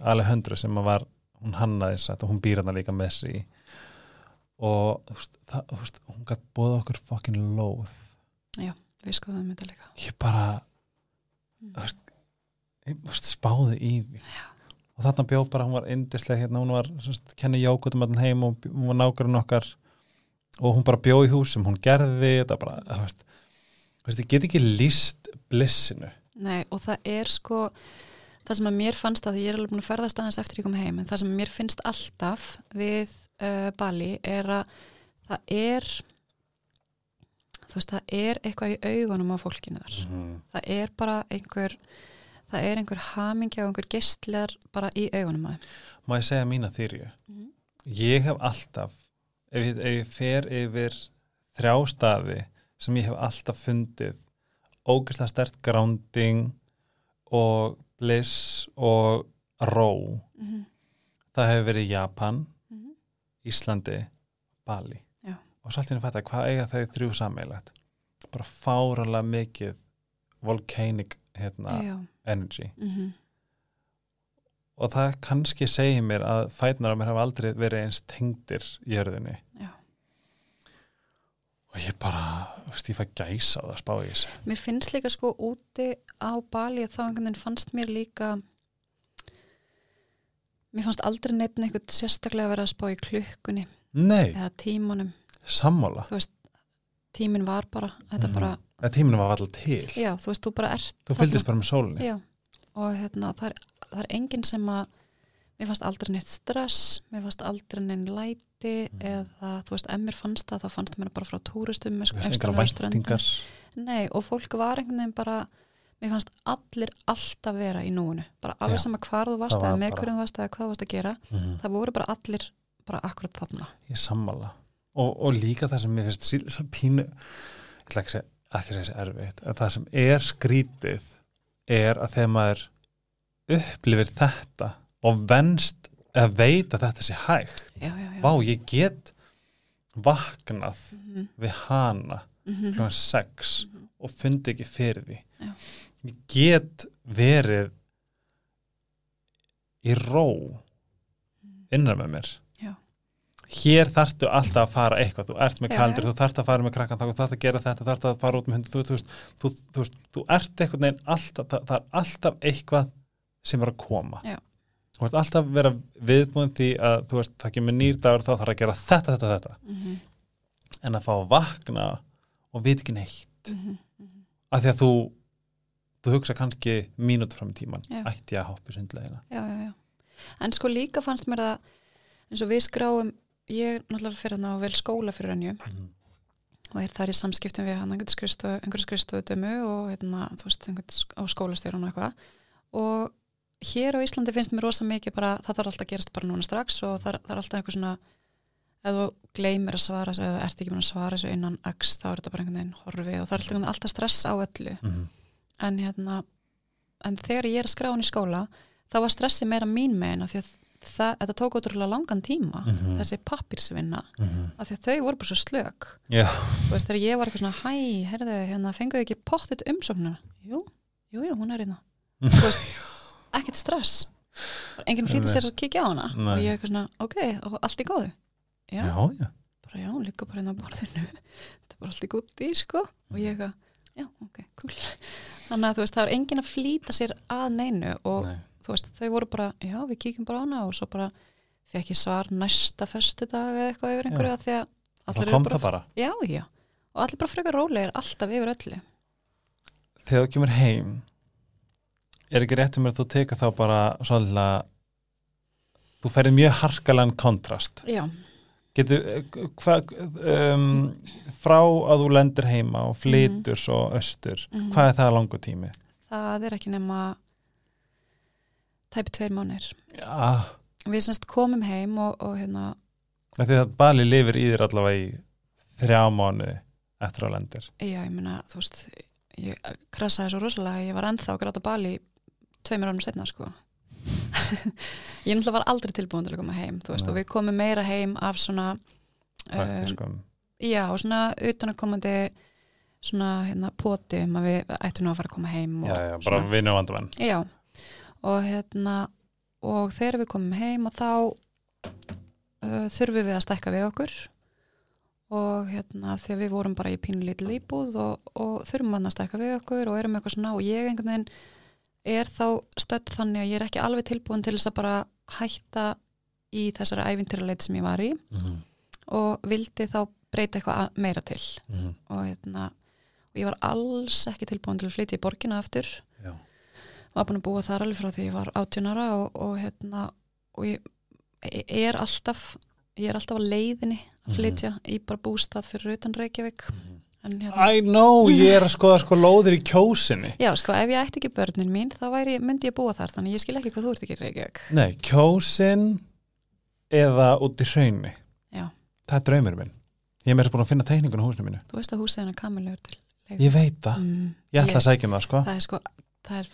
Alejandro sem að var hún hannaði sætt og hún býr hana líka með sér í og þú veist, það, þú veist, hún gætt bóða okkur fucking lóð við skoðum þetta líka. Ég bara Mm. þú veist, ég, þú veist, spáði í því. Og þarna bjó bara, hún var indislega hérna, hún var sérst, kenni jákutum allan heim og hún var nákvæmlega okkar. Og hún bara bjó í húsum, hún gerði þetta bara, þú veist, þú veist ég get ekki líst blissinu. Nei, og það er sko það sem að mér fannst að ég er alveg búin að ferðast aðeins eftir ég kom heim, en það sem mér finnst alltaf við uh, Bali er að það er þú veist, það er eitthvað í augunum á fólkinu þar. Það er bara einhver það er einhver hamingja og einhver gistlar bara í augunum að má ég segja mína þýrju Mhm. ég hef alltaf ef ég, ef ég fer yfir þrjá staði sem ég hef alltaf fundið ógeðslega stert grounding og bliss og ró mm -hmm. það hefur verið Japan. Íslandi Bali. Já. og svolítið að fætta hvað eiga þau þrjú sammeilagt bara fáralega mikið volcanic hérna, energy. Mm og það kannski segir mér að fætnar á mér hafa aldrei verið eins tengdir í jörðinni. Já. Og ég bara, fæ gæsa á það að spá í þessu. Mér finnst líka sko úti á Bali þá einhvern veginn fannst mér líka mér fannst aldrei neitt eitthvað sérstaklega að vera að spá í klukkunni Nei, eða tímanum, sammála. Þú veist tímin var bara, þetta Mhm. bara Það tíminu var alltaf til. Já, þú veist, þú bara ert Þú fylgdist bara með sólinni. Já, og hérna, það er, það er enginn sem að mér fannst aldrei neitt stress mér fannst aldrei neitt læti eða, þú veist, ef mér fannst það þá fannst mér bara frá túristum Nei, og fólk var einhvern veginn bara mér fannst allir alltaf vera í núinu bara alveg Já. sama hvar þú varst Það var eða með hverjum þú varst eða hvað þú varst að gera Mhm. það voru bara allir bara akkurat þarna Ég sammála og, og líka það sem mér finnst sí- svo pínu ég ætla ekki að segja, ekki að segja þessi erfitt en það sem er skrítið er að þegar maður upplifir þetta og venst eða veit að þetta sé hægt Já, já, já Vá, ég get vaknað Mhm, við hana mhm, kl. 6 mhm. og fundi ekki fyrir því Já. Ég get verið í ró innan með mér. Já. hér þarftu alltaf að fara eitthvað. Þú ert með kaldur, þú þarft að fara með krakkan þá þú þarft að gera þetta, þú þarft að fara út með hundi þú, þú, þú, þú, veist, þú ert eitthvað neginn alltaf, það, er alltaf eitthvað sem er að koma. Já. þú ert alltaf að vera viðbúin því að þú veist, það kemur nýr dagur þá þarf að gera þetta, þetta, þetta. Mhm, en að fá að vakna og veit ekki neitt. Mhm, mhm. af því að þú þú hugsa kannski mínút fram í tíman Já. ætti að hoppa í sundlegina já, en sko líka fannst mér það eins og við skráum ég náttúrulega fyrir hann á vel skóla fyrir hennju og er þar í samskiptum við hann einhvern skrifstofu, einhver skrifstofu dömu og hérna, þú veist, einhvern á skólastjórun og eitthvað. Og hér á Íslandi finnst mér rosa mikið bara, það þarf alltaf að gerast bara núna strax og það, það er alltaf eitthvað svona ef þú gleymir að svara eða ert ekki búin að svara þessu innan x, þá er þetta bara einhvern veginn horfi og það er alltaf, stress á öllu. Mm. En hérna en þegar ég er að skrá hann í skóla þá var stressi meira mín megin af því að það, þetta tók ótrúlega langan tíma Mhm. þessi pappirsvinna Mm af því að þau voru bara svo slök. Já, þú veist þegar ég var eitthvað svona hæ, herðu, hérna fenguðu ekki pottit umsóknuna jú, jú, jú, hún er hérna. [LAUGHS] Ekkert stress. Enginn flýti sér að kíkja á hana. Nei. og ég er eitthvað svona, ok, og allt í góðu? Já, já, já. bara já, hún liggur bara hérna á borðinu. [LAUGHS] Þetta er bara allt í góð í, sko. Og ég eitthvað, já, ok, cool. Þannig að þú veist, það er enginn að flýta sér að neinu og Nei. þú veist, þau voru bara, já, við kíkjum bara á hana og svo bara fekk ég svar næsta föstudag eða eitthvað yfir einhverju að því að allir kom eru bara, það bara. Já, já. Og allir bara frekar rólegir alltaf yfir öllu. Þegar þú kemur heim er ekki rétt um að þú tekur þá bara svolítið þú ferði mjög harkalan kontrast? Já, getur hva, um, frá að þú lendir heima og flytur svo austur Mhm. hvað er það langu tími? það er ekki nema tæpi tveir mánir Já, við semst komum heim og, og hérna af því að Bali lifir í þér allavega í þrjá mánuði eftir að lendir. Já, ég meina, þú veist ég, stressaði svo rosalega ég var ennþá að gráta bali tveimur árum setna sko [LAUGHS] ég náttúrulega var aldrei tilbúin til að koma heim veist, og við komum meira heim af svona um, já, og svona utanakomandi svona hérna poti um að við ættum nú að fara að koma heim já, já, bara vinnu og vandamann Já, og hérna og þegar við komum heim og þá uh, þurfum við að stækka við okkur og hérna því að við vorum bara í pínulítið íbúð og, og þurfum hann að stækka við okkur og erum eitthvað svona og ég einhvern veginn er þá stödd þannig að ég er ekki alveg tilbúin til þess að bara hætta í þessari ævintýraleit sem ég var í Mhm, og vildi þá breyta eitthvað meira til. Mhm, og hérna og ég var alls ekki tilbúin til að flytja í borgina aftur. Já. var búin að búa þar alveg frá því ég var 18 ára og, og hérna og ég, ég er alltaf ég er alltaf á leiðinni að Mhm. flytja í bara bústað fyrir utan Reykjavík. En hérna, I know, ég er að skoða sko lóðir í kjósinni. Já sko ef ég ætti ekki börnin mín þá væri, myndi ég búa þar þannig ég skil ekki hvað þú ert ekki Reykjavík. Nei, kjósin eða út í hraunni já, Það er draumur minn. Ég er meira búin að finna teikningun á húsinu mínu. Þú veist að húsið hennar kamilegur til Ég veit það, mm, ég ætla að sækja um það sko. Það er sko það er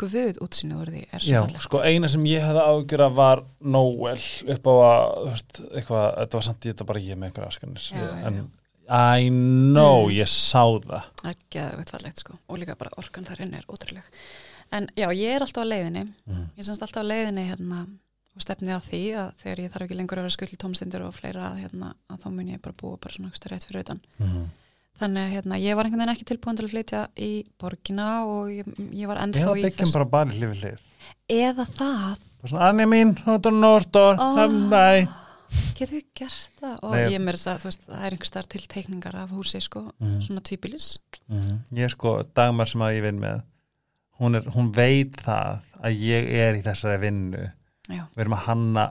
guð útsýnið úr því er svo Já, fallegt. sko eina sem ég hefði ágjur að var Noel upp á að þú veist, eitthvað, þetta var samt ég þetta bara ég með einhverja askanir en já. I know, Mm. ég sá það. Það er geðveitt fallegt sko. Og líka bara orkan þar inn er ótrúleg. En já, ég er alltaf á leiðinni. Mm. ég er semst alltaf á leiðinni hérna og stefnið að því að þegar ég þarf ekki lengur að vera skull tómstindur og fleira hérna, að þá mun ég bara búa bara svona ekstra rétt fyrir utan. Mm. þannig að hérna, ég var einhvern veginn ekki tilbúin til að flytja í borgina og ég, ég var ennþá í hlið. Eða það. Bara svona, Anni mín, hún er nóstor oh, Bye getur við gert það og Nei. ég mér þess að veist, það er einhver starf til teikningar af húsi sko, Mhm. svona tvíbilis Mhm. Ég er sko, Dagmar sem að ég vinn með hún, er, hún veit það að ég er í þessari vinnu já, við erum að hanna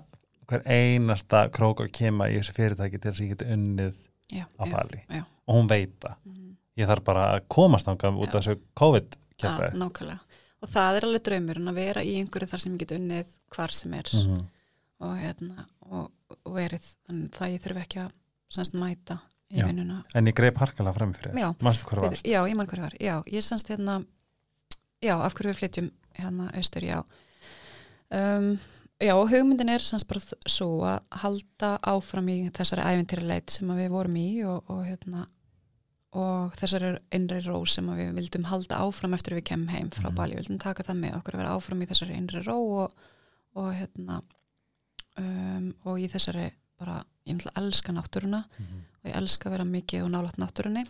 hver einasta krók og kema í þessu fyrirtæki til þess að ég geti unnið já, á já, Bali já. og hún veit það Mhm. ég þarf bara að komast þangað út af þessu COVID Ja, kjæftæði nákvæmlega og það er alveg draumurinn að vera í einhverju þar sem ég get unnið hvar sem er Mhm. Og, hérna, og, og verið þannig það ég þurfi ekki að semst, mæta í Já. vinnuna en ég greip harkalega fram fyrir Já. þér já, ég mann hverju var já, ég semst hérna já, af hverju við flytjum hérna austur, já um, já, og hugmyndin er semst bara svo að halda áfram í þessari ævintýraleit sem við vorum í og, og hérna og þessari innri ró sem við vildum halda áfram eftir við kemum heim frá Mhm. Bali, við vildum taka það með okkur að vera áfram í þessari innri ró og, og hérna um, og í þessari bara, ég náttúrulega elska náttúruna Mhm. og ég elska að vera mikið og nálægt náttúrunni.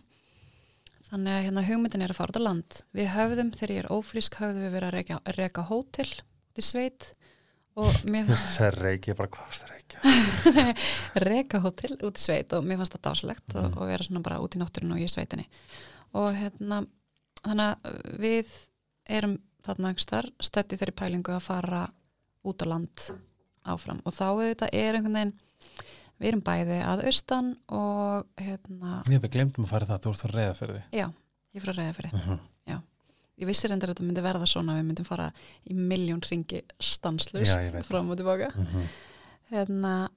Þannig að hérna hugmyndin er að fara út á land. Við höfðum, þegar ég er ófrísk höfðum við verið að reka, að reka hótel út í sveit og mér [LAUGHS] það er reiki, bara hvað varst það reiki [LAUGHS] reka hótel út í sveit og mér fannst það dásalegt og, Mhm. og vera svona bara út í náttúrun og í sveitinni. Og hérna þannig að við erum þarna stötti þeirri pælingu að fara út á land áfram. Og þá auðvitað er einhvern veginn við erum bæði að austan og hérna, ég við glemdum að fara það, þú ert að reyða fyrir því já, ég fyrir að reyða fyrir Mhm. ég vissi reyndar að þetta myndi verða svona við myndum fara í miljón ringi Já, stanslust fram og tilbaka. Mhm. hérna,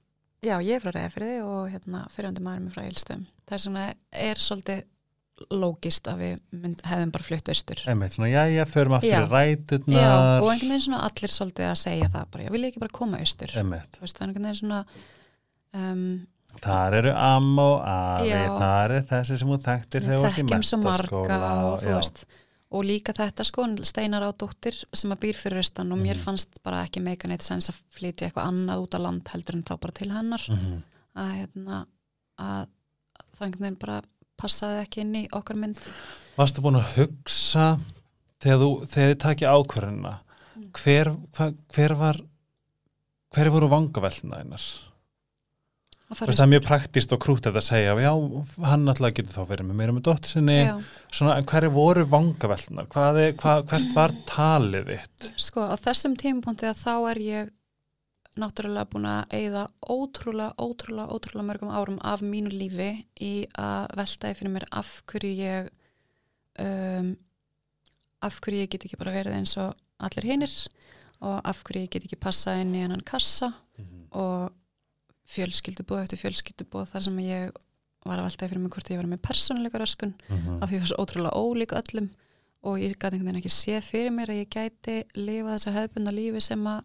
já, ég er frá Reyðafyrði og hérna, fyrirhundi maður mér frá Eilstöðum það er svona, er svolítið lógist að við mynd, hefðum bara flutt austur. Einmitt, svona, já, já, förum aftur í ræturnar. Já, og einhvern veginn svona allir svolítið að segja það bara, ég vil ekki bara koma austur? Einmitt. Það er einhvern veginn svona um, Þar eru amma og afi, þar er þessi sem þú þekktir þegar þú varst í menntaskóla og, veist, og líka þetta sko Steinar á dóttir sem að býr fyrir austan og mér Mhm. fannst bara ekki meika neitt sens að flytja eitthvað annað út á land heldur en þá bara til hennar. Mhm. að, hérna, að það einhvern veginn bara passaði ekki inn í okkar mynd Varstu búin að hugsa þegar þú, þegar þið takja ákvörðina Mm. hver, hva, hver var hver voru vangavelna einar? það er mjög praktist og krútt að segja já, hann alltaf getur þá verið með meira með dóttir sinni Já, svona, en hver voru vangavelnar? Hvað er, hvað, hvert var talið þitt? sko á þessum tímapunkti að þá er ég náttúrulega búin að eigða ótrúlega, ótrúlega, ótrúlega mörgum árum af mínu lífi í að veltaði fyrir mér af hverju ég um, af hverju ég get ekki bara verið eins og allir hinir og af hverju ég get ekki passað inn í hennan kassa og fjölskyldubóð eftir fjölskyldubóð þar sem ég var að veltaði fyrir mig hvort ég var með persónuleika röskun Mhm. af því ég var svo ótrúlega ólík öllum og ég gæti einhvern veginn ekki sé fyrir mér að ég gæti lifa þessa hefðbunda lífi sem að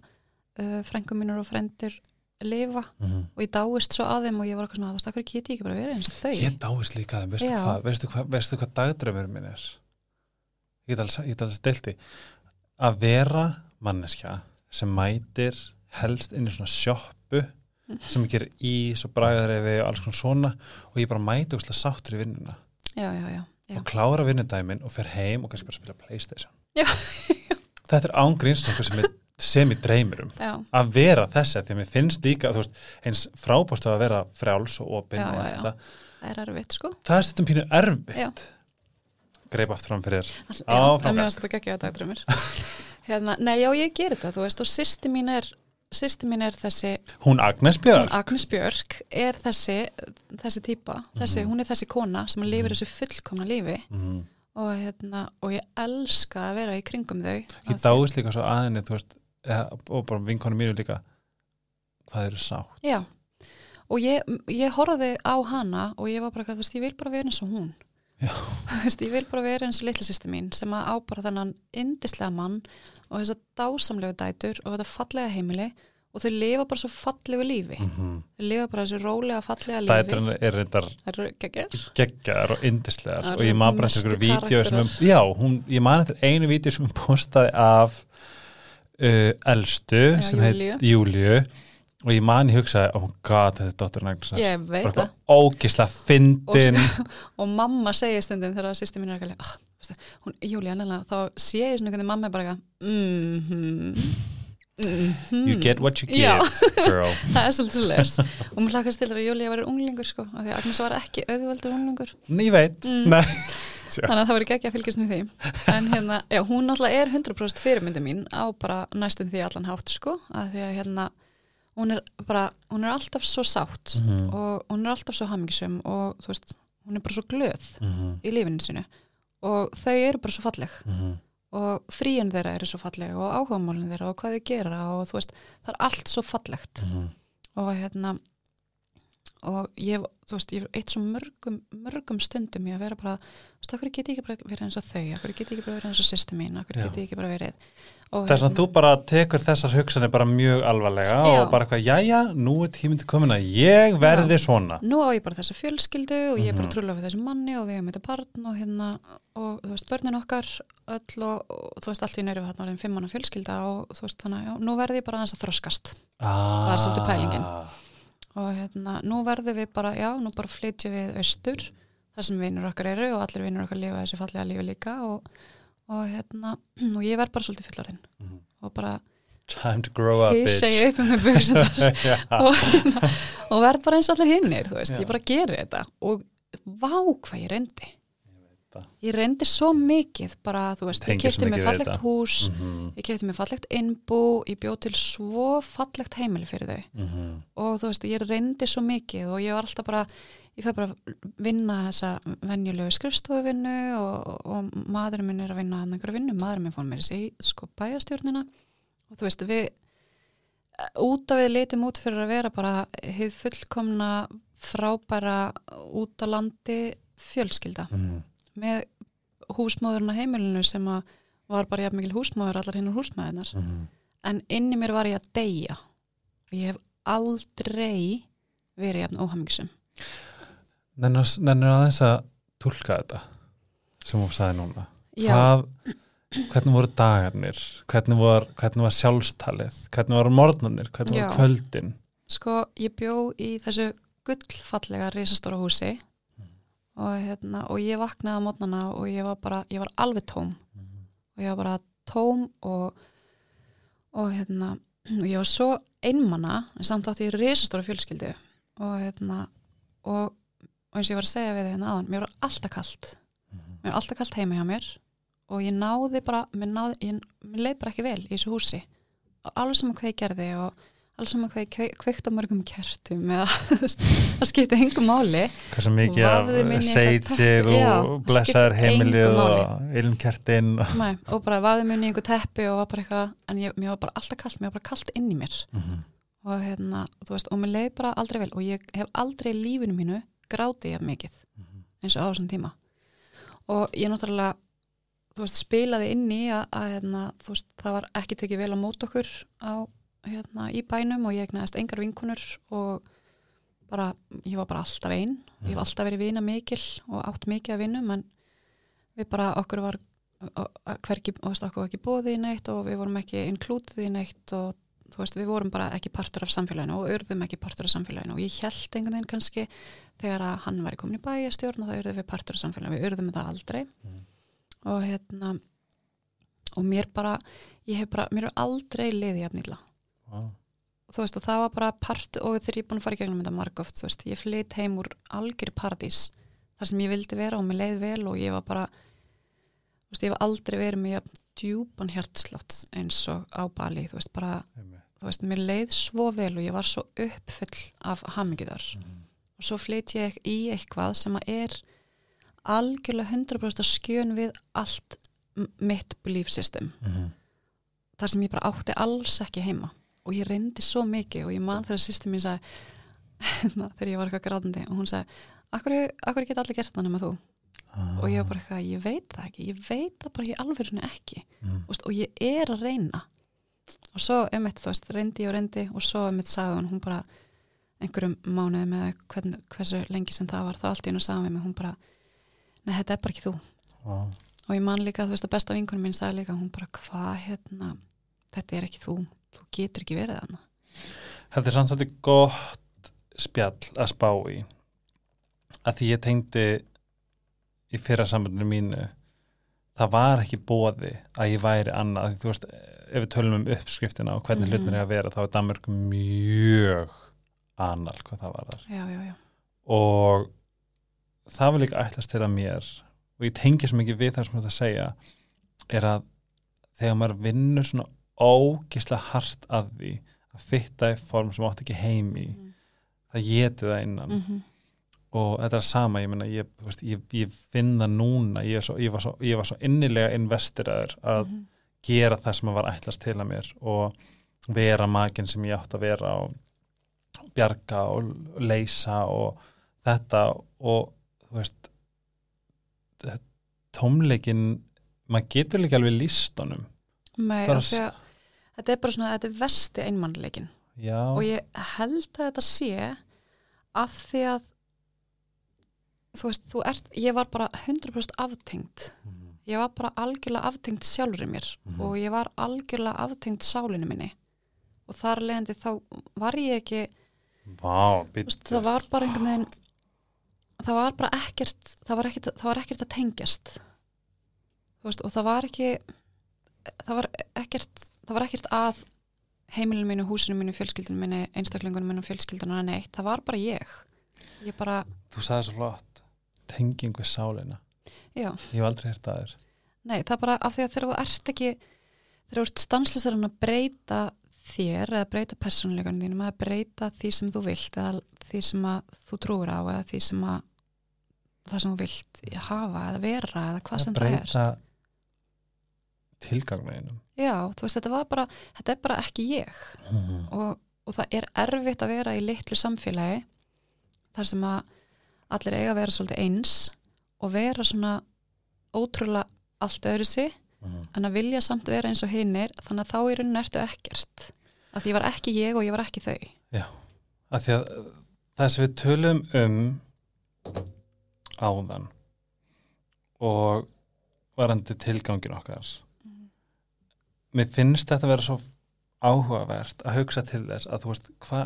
uh, frengum mínur og frendur lifa Mhm. og ég dáist svo að þeim og ég var eitthvað svona, akkur geti ég ekki bara verið eins og þau Ég dáist líka þeim, veistu Já. hvað, veistu hvað, veistu hvað dagdraumur minn er? Ég get get alveg stilti. Að vera manneskja sem mætir helst inn í svona sjoppu sem ég gerir ís og bragðareifi og alls konar svona og ég bara mæti og sáttur í vinnuna já, já, já, og klára vinnudæmin og fer heim og kannski bara spila Playstation. Þetta er ángríns sem, er, sem ég dreymir um. já. Að vera þessi, því að mér finnst líka, veist, eins frábústu að vera frjáls og opinn og allt þetta. það er erfitt sko Það er stundum pínu erfitt. Já. Greip aftur fram fyrir þér. All, Á, já, frábært. en mér finnst þetta ekki að dagdrömmur [LAUGHS] hérna, nei, já, ég ger þetta, þú veist og sýsti mín er sýsti mín er þessi, Hún Agnes Björn. hún Agnes Björk er þessi, þessi típa þessi, Mhm. hún er þessi kona sem lifir þessu fullkomna lífi Mm. og, hérna, og ég elska að vera í kringum þau Ég dáist líka svo aðinni, þú veist, og bara vinkonu mínu líka, hvað eru sá? Já, og ég, ég horfði á hana og ég var bara, þú veist, ég vil bara vera eins og hún. [LAUGHS] Þú veist, ég vil bara vera eins og litla sýsti mín sem að á bara þennan indislega mann og þess að dásamlegu dætur og þetta fallega heimili og þau lifa bara svo fallegu lífi. Mm Þau lifa bara þessu rólega fallega lífi. Dæturinn er reyndar geggjar og yndislegar og ég man bara eftir einhverju sem, karakterar. já, hún, ég man eftir einu vídeo sem hún postaði af uh, elstu Já, sem heit Júliu og ég man ég hugsaði, oh god, þetta er dóttur Agnesar Ég veit það. ógislega fyndin. [LAUGHS] Og mamma segir stundum þegar sýsti mín er ekki Júlía, nefnilega, þá sé ég svona hvernig mamma er bara eitthvað mm-hmm, mm-hmm. you get what you give, Já. girl. [LAUGHS] Það er svolítið svo les og mér hlakast til að Júlía verður unglingur sko, af því að Agnes var ekki auðveldur unglingur. Ný veit, Mm. [LAUGHS] þannig að það verður ekki að fylgjast með því en hérna, já, hún náttúrulega er 100% fyrirmyndi mín á bara næstum því allan hátt sko, að því að hérna hún er bara, hún er alltaf svo sátt Mhm. og hún er alltaf svo hamingisum og þú veist, hún er bara svo glöð Mhm, í lífinu sinu og þau eru bara svo falleg mhm. og fríin þeirra eru svo falleg og áhugamálin þeirra og hvað þau gera og þú veist, það er allt svo fallegt Mhm. og hérna og ég, þú veist, ég hef eitt svo mörgum, mörgum stundum í að vera bara þú veist, akkur get ég ekki bara verið eins og þau akkur get ég ekki bara verið eins og sýsti mín akkur Já. get ég ekki bara verið Þess að þú bara tekur þessar hugsanir bara mjög alvarlega Já. og bara eitthvað, jæja, nú er tíminn til komin að ég verði svona. nú á ég bara þessa fjölskyldu og ég er bara Mhm. trúlega við þessu manni og við hefum þetta barn og hérna og þú veist, börnin okkar öll og, og þú veist, allt í neyru við hérna fimm manna fjölskylda og þú veist, þannig að já, og hérna, nú verðum við bara, já, nú bara flytjum við austur, þar sem vinnur okkar eru og allir vinnur okkar lifa þessi fallega lífi líka og, og hérna [CLEARS THROAT] og ég verð bara svolítið fullorinn Mhm. og bara Time to grow up, bitch. segja upp um með buksunar Já. [LAUGHS] [LAUGHS] og, hérna, og verð bara eins og allir hinnir, þú veist, Já. ég bara geri þetta og vá hvað ég reyndi það. ég reyndi svo mikið bara, þú veist, Tengir ég mikið mig fallegt þetta. hús Mhm, ég kefti mig fallegt innbú ég bjóð til svo fallegt heimili fyrir þau mhm. og þú veist, ég reyndi svo mikið og ég var alltaf bara, ég fæ bara vinna þessa venjulegu skrifstofuvinnu og, og maðurinn minn er að vinna hann einhverju vinnu, maðurinn minn fór mér í sko bæjastjórnina og þú veist, við út af við litum út fyrir að vera bara hefð fullkomna frábæra út á landi fjölskylda Mhm. Með húsmáðurinn á heimilinu sem að var bara jafn mikil húsmáður allar hinn húsmáðunar Mhm. en inni mér var ég að deyja. Og ég hef aldrei verið jafn óhamingisum Nennir aðeins að tólka þetta sem hún sagði núna. Hvað, hvernig voru dagarnir? Hvernig var, hvernig var sjálfstalið? Hvernig voru morgnarnir, hvernig Já. voru kvöldin? Sko ég bjó í þessu gullfallega risastóra húsi og, hérna, og ég vaknaði á mótnana og ég var bara, ég var alveg tóm. Og ég var bara tóm og og hérna og ég var svo einmana en samt átti ég risastóra fjölskyldu. Og hérna og, og eins og ég var að segja við þið hérna aðan mér var alltaf kalt. Mér var alltaf kalt heima hjá mér. Og ég náði bara mér, náði, ég, mér leið bara ekki vel í þessu húsi. Alveg sem hvað ég gerði og alveg sem hvað ég kve- kveikti á mörgum kertum eða [LAUGHS] það skipti engum máli hversu mikið Vafði mig af teppi. og blessaður heimilið og ilmkertin Nei, og bara vaði munni í einhver teppi og var bara eitthvað, en ég, mér var bara alltaf kalt mér var bara kalt inn í mér Mhm. og hérna, þú veist, og mér leið bara aldrei vel og ég hef aldrei í lífinu mínu grátið jafn mikið Mhm. eins og á þessum tíma og ég náttúrulega þú veist, spilaði inn í að, að hérna, veist, það var ekki tekið vel á mót okkur á, hérna, í bænum og ég egnaðist engar vinkunur og bara, ég var bara alltaf einn ég hef alltaf verið vina mikil og átt mikið að vinum en við bara, okkur var hverki, veist, okkur var ekki bóðið í neitt og við vorum ekki inklútið í neitt og þú veist, við vorum bara ekki partur af samfélaginu og urðum ekki partur af samfélaginu. Og ég held einhvern veginn kannski þegar að hann var komin í bæjastjórn og það urðum við partur af samfélaginu, við urðum það aldrei. Mm. og hérna og mér bara, ég hef bara mér er aldrei liðið jafnýla Wow. þú veist og það var bara part og þegar ég er búin að fara í gegnum þetta margóft þú veist, ég flytt heim úr algjör paradís þar sem ég vildi vera og mér leið vel og ég var bara þú veist, ég hef aldrei verið með djúpan hjartslott eins og á Bali þú veist, bara, Einmitt. þú veist, mér leið svo vel og ég var svo uppfull af hamingiðar Mhm. og svo flytt ég í eitthvað sem að er algjörlega 100% skjön við allt mitt belief system Mhm. þar sem ég bara átti alls ekki heima og ég reyndi svo mikið og ég man þegar sýstum mín sagði þegar ég var eitthvað grátandi og hún sagði akkur, akkur geta allir gert það nema þú Ah. og ég var bara eitthvað, ég veit það ekki ég veit það bara í alvörinu ekki. Þú veist, og ég er að reyna og svo um eitt þú veist, reyndi ég og reyndi og svo um eitt sagði hún, hún bara einhverjum mánuði með hvern, hversu lengi sem það var, þá allt í hennu sagði hún bara, nei þetta er bara ekki þú Wow. og ég man líka, þú veist að besta vinkunum mín sagði líka, hún bara, hvað hérna þetta er ekki þú, þú getur ekki verið þarna. Þetta er samt svolítið gott spjall að spá í. Að því ég tengdi í fyrra sambandinu mínu það var ekki bóði að ég væri annað, því þú veist ef við tölum um uppskriftina og hvernig Mhm. hlutin er að vera þá er Danmörk mjög annal hvað það var þar já, já, já, og það var líka ætlast til að mér og ég tengi svo mikið við það sem þetta segja er að þegar maður vinnur svona ógislega hart að því að fitta í form sem átt ekki heim í Mhm. það geti það innan Mhm. og þetta er sama, ég meina ég, ég, ég finn það núna ég, svo, ég, var svo, ég var svo innilega investiraður að Mhm. gera það sem var ætlast til að mér og vera maginn sem ég átt að vera og bjarga og leysa og þetta og þú veist tómleikin maður getur líka alveg líst honum Nei, Það er að þetta er bara svona, þetta er vesti einmannleikin já, og ég held að þetta sé af því að þú veist, þú ert, ég var bara 100% aftengt. Mhm. ég var bara algjörlega aftengt sjálfur í mér. Mhm. og ég var algjörlega aftengt sálinu minni. Og þar leðandi þá var ég ekki Vá, veist, það var bara einhvern veginn það var bara ekkert það var ekkert, það var ekkert að tengjast. Veist, og það var ekki það var ekkert það var ekkert að heimilinu mínu, húsinu mínu, fjölskyldinu mínu einstaklingunum mínu, fjölskyldinu neitt, það var bara ég. Ég bara, þú sagði svo flott tenging við sálina. Já. Ég hef aldrei hert það þér. Nei, það er bara af því að þegar þú ert ekki þegar þú ert stanslistar að breyta þér eða breyta persónuleikunum þínum eða breyta því sem þú vilt eða því sem að þú trúir á eða því sem að það sem þú vilt hafa eða vera eða hvað sem það er breyta tilgangveginum Já, þú veist, þetta var bara þetta er bara ekki ég. Og, og það er erfitt að vera í litlu samfélagi þar sem að allir eiga að vera svolítið eins og vera svona ótrúlega allt öðru sig en að vilja samt vera eins og hinnir þannig að þá í rauninu ertu ekkert. Að því ég var ekki ég og ég var ekki þau. Að því að það sem við tölum um áðan og varandi tilgangin okkar mér finnst þetta að vera svo áhugavert að hugsa til þess að þú veist hva,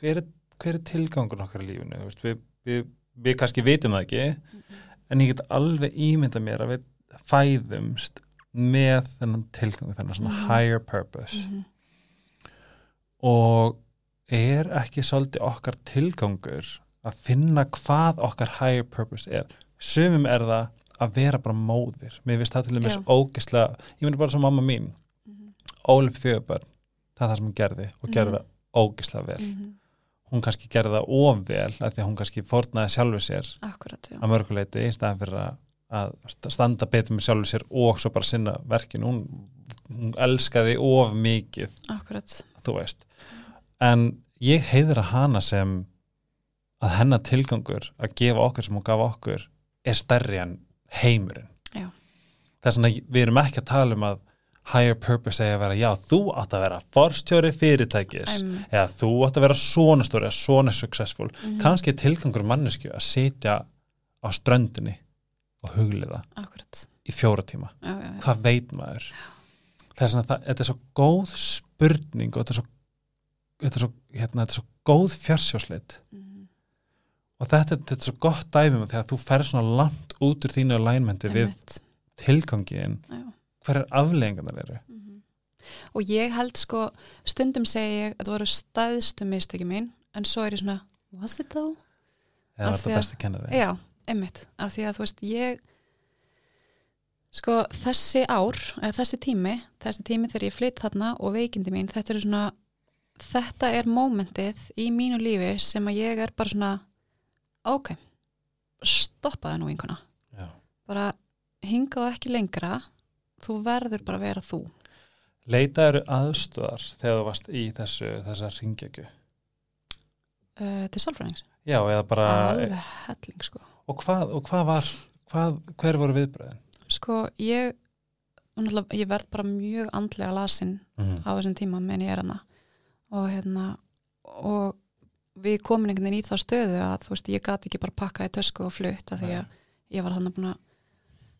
hver, er, hver er tilgangun okkar í lífinu Þú veist, við, við, við kannski vitum það ekki en ég get alveg ímynda mér að við fæðumst með þennan tilgang þennan svona Mhm. higher purpose. -hmm. og er ekki svolítið okkar tilgangur að finna hvað okkar higher purpose er? Sumum er það að vera bara móðir. Mér finnst það til dæmis ógislega ég myndi bara sem mamma mín Ólip fjögubörn, það er það sem hún gerði og gerði Mhm. það ógislega vel. Hún kannski gerði það of vel af því að hún kannski fórnaði sjálfu sér Akkurat, að mörguleiti í staðan fyrir að, að standa betur með sjálfu sér og svo bara sinna verkin hún, hún elskaði of mikið Akkurat, þú veist. En ég heiðra hana sem að hennar tilgangur að gefa okkur sem hún gaf okkur er stærri en heimurinn. Já. það er svona, við erum ekki að tala um að higher purpose að vera, já, þú átt að vera forstjóri fyrirtækis Einmitt. eða þú átt að vera svona stóri eða svona successful, Mhm. kannski tilgangur mannesku að sitja á ströndinni og hugliða akkurat í fjóra tíma, já, já, já. hvað veit maður það er svona, það, þetta er svo góð spurning og þetta er svo þetta er svo, hérna, þetta er svo góð fjarsjóslit Mhm. og þetta, þetta er svo gott dæmum þegar þú fer svona langt út úr þínu alignmenti við tilgangin Já. Hver er afleggingarnar eru? Mhm. og ég held sko stundum segi ég að það voru stæðstu mistöki mín en svo er ég svona was it though? Af var þetta að- best að kenna þig Já, einmitt, af því að þú veist ég sko þessi ár, eða þessi tími þessi tími þegar ég flytt þarna og veikindi mín, þetta er svona þetta er mómentið í mínu lífi sem að ég er bara svona ok, stoppa það nú einhverna, bara hingaðu ekki lengra þú verður bara að vera þú. Leitaður aðstöðar þegar þú varst í þessu þessar ringjagju uh, til sálfræðings, já, eða bara alveg helling sko. Og hvað, og hvað var hvað, hver voru viðbröðin? sko ég ég verð bara mjög andlega lasin Mm. á þessum tíma menn ég er hana og hérna og við komin einhvern veginn í þá stöðu að þú veist, ég gati ekki bara pakka í tösku og flutt af því að ég var þannig búin að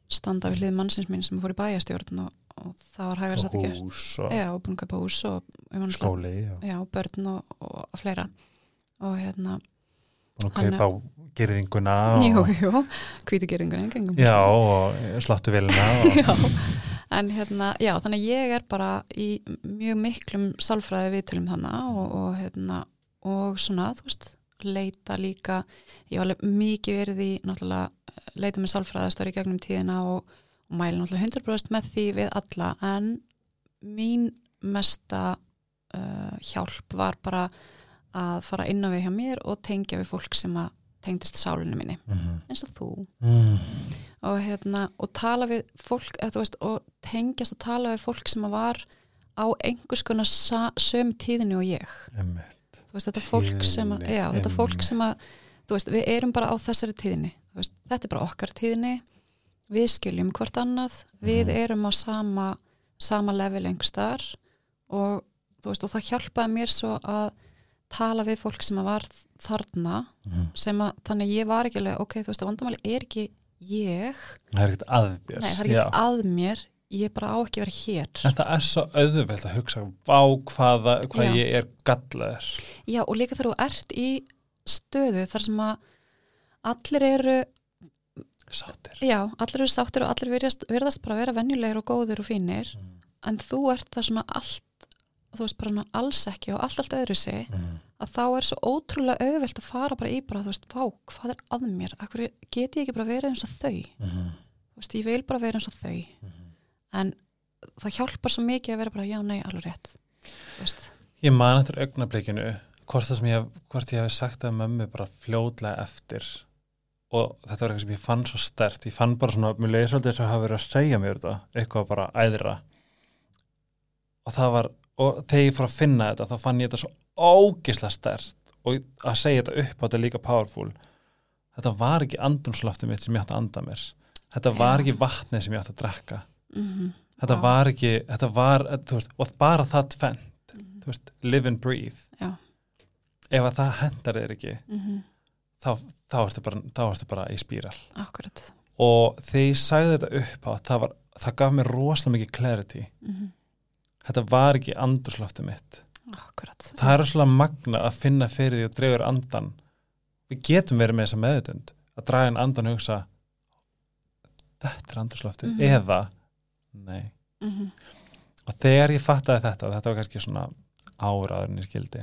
standa við hlið mannsins mín sem fór í bæjastjórn og, og það var hægast að hús og Já, og búin að kaupa hús og náttúrulega- skóli og Já, börn og, og fleira. Og hérna, búin að kaupa gerðinguna jú, jú hvítigeringun engum já, og sláttu vilina [LAUGHS] Já, en hérna, já, þannig ég er bara í mjög miklum sálfræði viðtölum þannig og, og hérna, og svona, þú veist, leita líka, ég var alveg mikið verið í, náttúrulega, leita með sálfræðastar í gegnum tíðina og, og mæli náttúrulega 100% með því við alla, en mín mesta uh, hjálp var bara að fara inn á við hjá mér og tengja við fólk sem að tengdist sálinu minni, mm eins og þú. Mm. og, hérna, og tala við fólk veist, og tengjast og tala við fólk sem að var á einhvers konar sömu tíðinu og ég. Veist, þetta fólk sem að, já, þetta fólk sem að þú veist, við erum bara á þessari tíðinni veist, þetta er bara okkar tíðinni við skiljum hvort annað. Við Mhm. erum á sama sama level einhverstaðar og, veist, og það hjálpaði mér svo að tala við fólk sem að var þarna Mm. sem að, þannig að ég var ekki alveg, ok, þú veist, að vandamáli er ekki ég. Það er ekkert aðbjör Nei, það er ekki að mér, ég bara á ekki að vera hér. en það er svo auðvelt að hugsa á hvaða, hvað Já. ég er gallaður. Já, og líka þegar þú ert í stöðu þar sem að allir eru, sáttir já, allir eru sáttir og allir virðast, virðast bara vera venjulegir og góðir og fínir, mm. en þú ert það svona allt, þú veist, bara svona alls ekki og allt, allt öðru sig, Mm. að þá er svo ótrúlega auðvelt að fara bara í bara, þú veist, vá, hvað er að mér? Akkur get ég ekki bara verið eins og þau? Mm. Þú veist, ég vil bara vera eins og þau. Mm. En það hjálpar svo mikið að vera bara, já, nei, alveg rétt. Ég man eftir augnablikinu hvort, það sem ég, hvort ég hef sagt það mömmu bara fljótlega eftir. Og þetta var eitthvað sem ég fann svo stert ég fann bara svona, mér leiði svolítið þess að hafa verið að segja mér þetta, eitthvað bara æðra. Og það var og þegar ég fór að finna þetta þá fann ég þetta svo ógislega stert og að segja þetta upp á þetta líka powerful. Þetta var ekki andrumslafti mitt sem ég átti að anda mér. Þetta var ekki vatnið sem ég átti að drekka. Mm þetta Vá. var ekki, þetta var veist, og bara það tvennt. Þú veist, live and breathe. Ef að það hendar þér ekki mm þá, þá, ertu bara, þá ertu bara í spíral. Akkurat. og þegar ég sagði þetta upp á það, var, það gaf mér rosalega mikið clarity. Mm þetta var ekki andurslofti mitt. Akkurat. það er rosalega magna að finna fyrir því og dregur andan við getum verið með þessa meðutund að draga inn andan og hugsa þetta er andurslofti Mhm. eða nei. Mm og þegar ég fattaði þetta þetta var kannski svona áraðurinn í skildi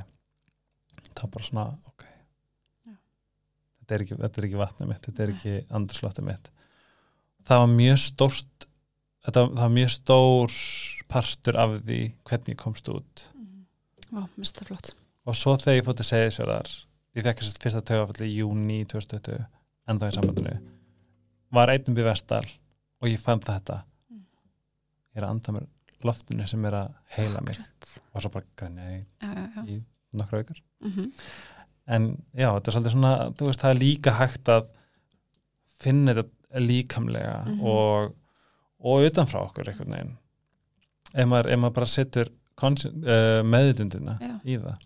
þá bara svona ok. Þetta er ekki, þetta er ekki vatnið mitt þetta er ekki andurslóttið mitt. Það var mjög stórt þetta, það var mjög stór partur af því hvernig ég komst út. Það flott. og svo þegar ég fótti að segja sér þar ég fekk þess að fyrsta tögafalli í júni 2020 enda í sambandinu var einnum við vestal og ég fann þetta. Mm. ég er að anda mér loftinu sem er að heila Akkurat. og svo bara grænja í í nokkra aukar Mm en já, þetta er svolítið svona þú veist, það er líka hægt að finna þetta líkamlega Mhm. og, og utanfrá okkur einhvern veginn. Ef maður, ef maður bara setur uh, meðutundina Já. í það.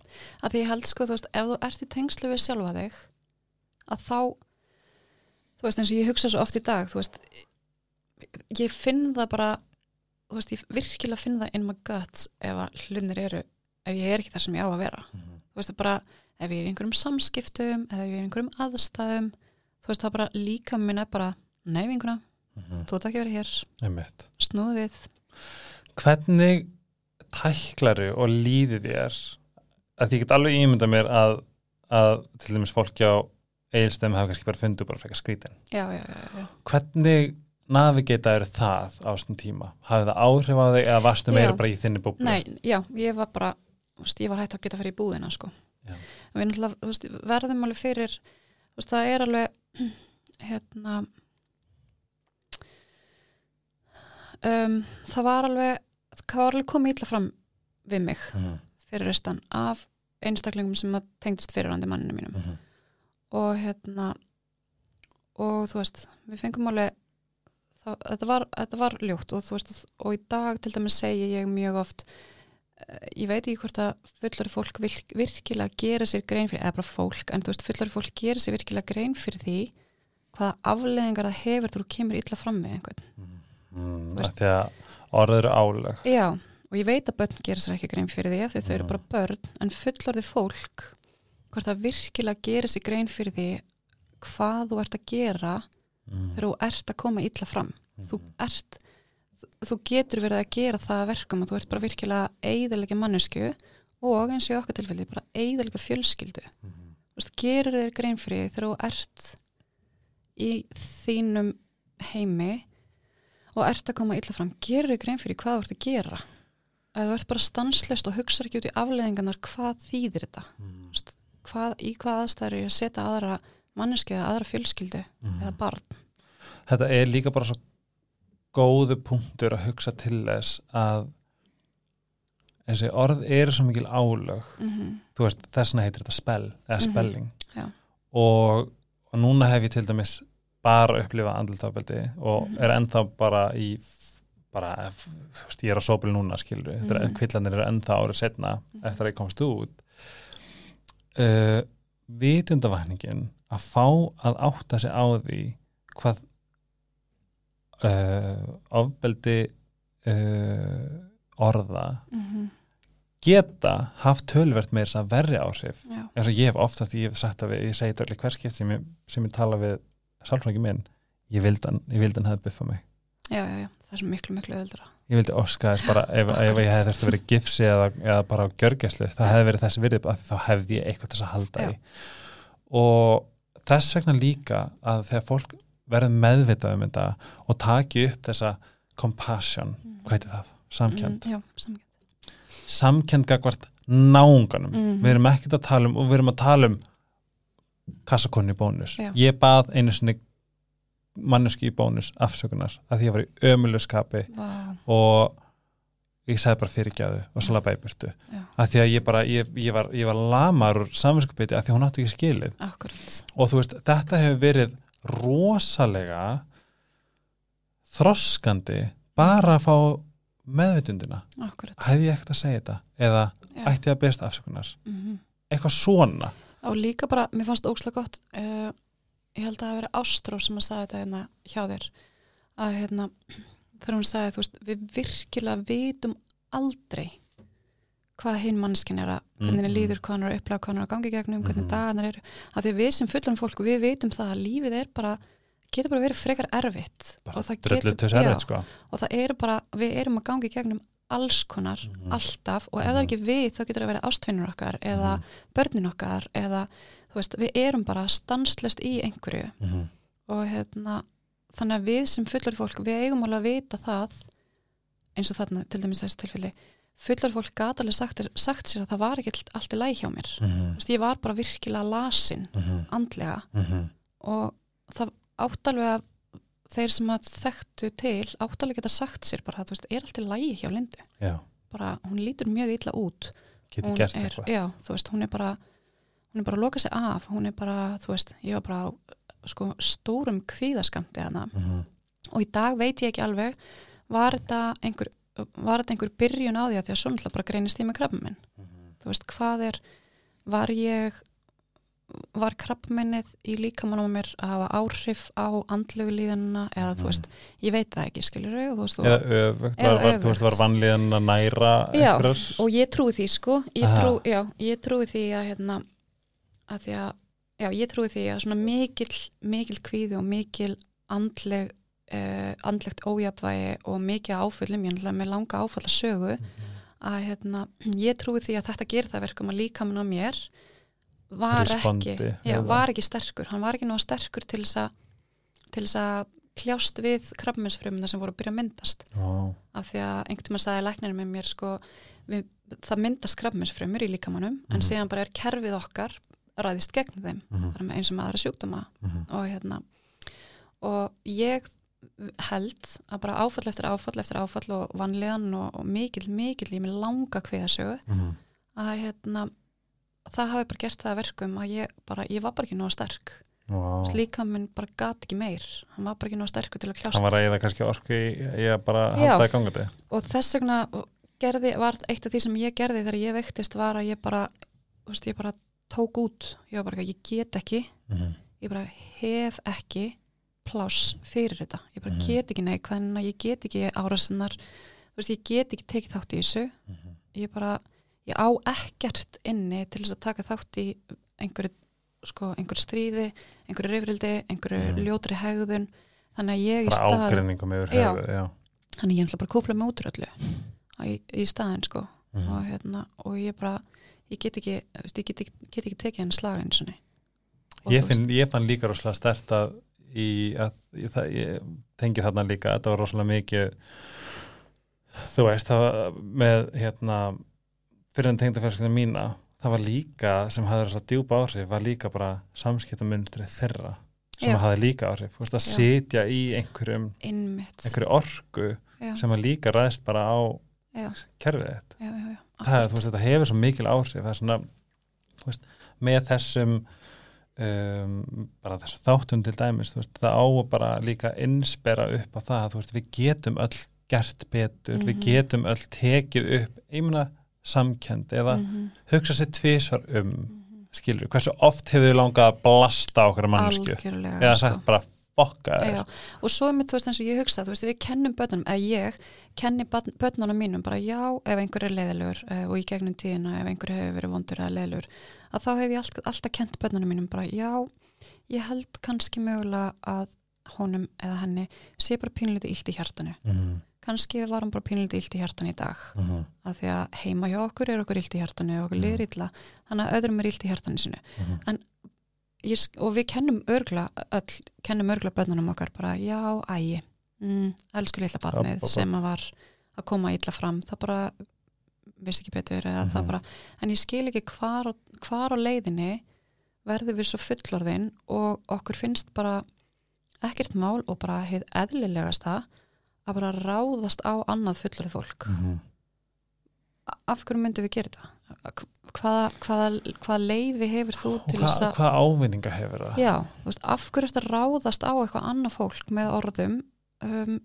Að því ég held sko, þú veist, ef þú ert í tengslu við sjálfa þig að þá þú veist, eins og ég hugsa svo oft í dag þú veist, ég finn það bara þú veist, ég virkilega finn það in my guts ef að hlunir eru ef ég er ekki þar sem ég á að vera þú veist, bara ef ég er í einhverjum samskiptum eða ef ég er í einhverjum aðstæðum þú veist, það bara líka minn er bara neyfinguna, þú ert ekki vera hér. Einmitt. snúðu við. Hvernig tæklaru og líði þér? Að því ég get alveg ímynda mér að, að til dæmis fólki á eigilstöðum hafa kannski bara fundið bara frekar skrítin já, já, já, já. hvernig navigataður það á þessum tíma? Hafið það áhrif á þig eða varstu meira bara í þinni búblu? Nei, já, ég var bara veist, ég var hægt að geta að fara í búðina sko. Við náttúrulega veist, verðum alveg fyrir veist, það er alveg [CLEARS THROAT] hérna um, það var alveg það var alveg komið illa fram við mig Mhm, fyrir restan af einstaklingum sem tengdist fyrirrandi manninu mínum. Mhm, og hérna og þú veist, við fengum alveg það, þetta, var, þetta var ljótt og þú veist, og í dag til dæmis segi ég mjög oft ég veit ekki hvort að fullari fólk virk, virkilega gera sér grein fyrir, eða bara fólk, en þú veist, fullari fólk gera sér virkilega grein fyrir því hvaða afleðingar það hefur þegar þú kemur illa fram með einhvern. mm, að orður eru áleg Já, og ég veit að börn gera sér ekki grein fyrir því af því þau eru Mm. bara börn, en fullorði fólk hvort það virkilega gera sér grein fyrir því hvað þú ert að gera mm, þegar þú ert að koma illa fram. Þú ert þú, getur verið að gera það að verkum og þú ert bara virkilega eigðalega mannesku og eins og í okkar tilfelli bara eigðalega fjölskyldu. Mhm, þú veist, gerur þeir grein fyrir því þegar þú ert í þínum heimi og ert að koma illa fram gerur þeir grein fyrir hvað þú ert að gera? Að þú ert bara stanslöst og hugsa ekki út í afleðingarnar hvað þýðir þetta? Þú veist, hvað, í hvað aðstæður er ég að setja aðra mannesku eða aðra fjölskyldu mhm. eða barn? Þetta er líka bara svo góðu punktur að hugsa til þess að þessi orð eru svo mikil álög mm þú veist, þessna heitir þetta spell eða Mhm, spelling já. og, og núna hef ég til dæmis bara upplifað andlutafbeldi og Mhm. er ennþá bara í bara, þú veist, ég er á sópil núna skilur mm. Mhm. kvillanir eru ennþá árið setna Mhm. eftir að ég komst út uh, vitundavakningin að fá að átta sig á því hvað uh, ofbeldi uh, orða Mm geta haft tölvert með þess að verri áhrif eins og ég hef oftast, ég hef sagt að við, ég segi þetta allir hverskipt sem ég, sem ég tala við sálfræðingi minn, ég vildi hann ég vildi hann hefði buffa mig, já, já, já, það er svo miklu, miklu öðuldra ég vildi óska þess bara ef, ef ég hefði þurft að vera í gifsi eða, eða bara á gjörgæslu, það hefði verið þessi virðið því þá hefði ég eitthvað þess að halda Já. í. Og þess vegna líka að þegar fólk verður meðvitað um þetta og taki upp þessa compassion, hvað heitir það? Samkjönd, mm, já, samkjönd samkjönd gagvart náunganum. Mhm. við erum ekkert að tala um og við erum að tala um kassakonni bónus. Já. ég bað einu sinni manneski í bónus afsökunar að því ég var í ömulu skapi Vá, og ég sagði bara fyrirgjáðu og burtu. Já, að því að ég bara, ég, ég var, ég var lamar úr samanskapiti að því að hún átti ekki skilið. Akkurat. Og þú veist, þetta hefur verið rosalega þroskandi bara að fá meðvitundina. Hefði ég ekkert að segja þetta? Eða já. ætti að beðast afsökunar? Mhm. eitthvað svona? Og líka bara, mér fannst ókslega gott uh, ég held að það hafi verið Ástrós sem að sagði þetta hérna hjá þér. Að hérna, þegar hún sagði veist, við virkilega vitum aldrei hvað hinn mannskin er að hvernig henni Mhm. líður, hvað hann er að upplega, hvað hann er að gangi gegnum, hvernig Mhm. dagarnar eru að því að við sem fullan fólk, við vitum það að lífið er bara, getur bara verið frekar erfitt bara það já, erfitt sko og það eru bara, við erum að gangi gegnum alls konar, Mhm. alltaf og ef það er ekki við, þá getur það verið ástfinnur okkar eða Mhm. börnin okkar eða, þú veist, við erum bara stanslest í einhverju Mhm. og hérna, þannig að við sem fullar fólk, við eigum alveg að vita það eins og þarna, til dæmis þessi tilfelli fullar fólk gat alveg sagt, sagt sér að það var ekki allt- í lægi hjá mér þú Mhm. veist, ég var bara virkilega lasin Mhm. andlega Mhm. og það átt alveg að þeir sem að þekktu til átt alveg geta sagt sér bara, þú veist, er allt í lægi hjá Lindu já, bara, hún lítur mjög illa út hún gert er, já, veist, hún er bara hún er bara að loka sig af, hún er bara þú veist, ég var bara sko, stórum kvíðaskamti hana Mhm. og í dag veit ég ekki alveg var þetta einhver, var þetta einhver byrjun á því að því að svo náttúrulega bara greinist ég með krabba minn þú veist hvað er var ég var krabbmennið í líkamannum mér að hafa áhrif á andlegu líðanuna eða þú veist, ég veit það ekki veist, eða öfugt, þú veist, var vanlíðan að næra Já, einhverjar? og ég trúi því sko. Ég, trú, já, ég trúi því að hérna að því að, já, ég trúi því að svona mikil, mikil kvíði og mikil andleg uh, andlegt ójafvægi og mikið áföllum, ég er með langa áfalla sögu að hérna, ég trúi því að þetta gerir það verkum að líkamann á mér var Respondi, ekki já, var ekki sterkur, hann var ekki nóg sterkur til þess að til þess að kljást við krabbmensfrumuna sem voru að byrja að myndast. Já, af því að einhvern veginn sagði læknirinn með mér sko, við, það myndast krabbmensfrumur í líkamannum en Mhm. síðan bara er kerfið okkar ræðist gegn þeim, er með eins og með aðra sjúkdóma mhm. og hérna og ég held að bara áfall eftir áfall eftir áfall og vanlegan og, og mikil, mikil, ég með langa kviðasögu mhm. að hérna það hafi bara gert það að verkum að ég bara, ég var bara ekki nóg sterk. Vá. slíka minn bara gat ekki meir. Hann var bara ekki nóg sterkur til að kljást. Hann var að eða kannski orku í, að bara halda í gangandi. Og þess vegna gerði, var eitt af því sem ég gerði þegar ég veiktist var að ég bara veist, ég bara tók út. Ég var bara, ég get ekki. Mhm, ég bara hef ekki pláss fyrir þetta ég bara Mhm. get ekki neikvæðina, ég get ekki árasinnar, þú veist, ég get ekki tekið þátt í þessu mhm. ég bara, ég á ekkert inni til þess að taka þátt í einhverju, sko, einhverju stríði einhverju rifrildi, einhverju Mhm. ljótri hegðun þannig að ég í bara stað ágreiningum yfir Já. já. þannig ég ætla bara að kúpla mig út úr öllu í, í staðin sko Mhm. og, hérna, og ég bara ég get ekki, ég get ekki, get ekki tekið henni slaga eins og ég, finn, ég fann líka rosalega stert að í að ég, það, ég tengi þarna líka að þetta var rosalega mikið þú veist það var með hérna fyrir en tengdafjölskyldinu mína það var líka sem hafði þess að djúpa áhrif var líka bara samskiptamunstri þeirra sem Já. hafði líka áhrif. Veist, að Já. sitja í einhverjum innmitt einhverju orku já, sem að líka ræðist bara á kerfið já, það, veist, þetta hefur svo mikil áhrif það er svona þú veist, með þessum um, bara þessu þáttum til dæmis veist, það á bara líka innspera upp á það þú veist, við getum öll gert betur, við Mhm. getum öll tekið upp einmuna samkend eða Mhm, hugsa sér tvisvar um mhm. skilur, hversu oft hefur þið langað að blasta okkur mannsku algjörlega eða sko. sagt bara fokka þér og svo er mitt, þú veist, eins og ég hugsa, þú veist, við kennum börnum, eða ég kenni börnunum mínum bara já, ef einhver er leiðilegur uh, og í gegnum tíðina ef einhver hefur verið vondur eða leiðilegur, að þá hef ég alltaf, alltaf kent börnunum mínum bara já, ég held kannski mögulega að honum eða henni sé bara pínlítið illt í hjartanu. mm Kannski var hann bara pínlítið illt í hjartanu í dag, -hmm. af því að heima hjá okkur er okkur illt í hjartanu og okkur Mhm. liður illa, þannig að öðrum er illt í hjartanu sinu Mm ég, og við kennum örgla öll, kennum örgla bönnunum okkar bara, já, ægi mm, elsku app, app. sem að var að koma illa fram það bara, vissi ekki betur eða það Mhm. bara, en ég skil ekki hvar, hvar á leiðinni verðum við svo fullorðin og okkur finnst bara ekkert mál og bara heið eðlilegasta að bara ráðast á annað fullorðið fólk -hmm. Af hverju myndum við gera þetta? Hvaða, hvaða, hvaða leiði hefur þú til þess að hvað ávinninga hefur það? Já, þú veist, af hverju að ráðast á eitthvað annað fólk með orðum? Um,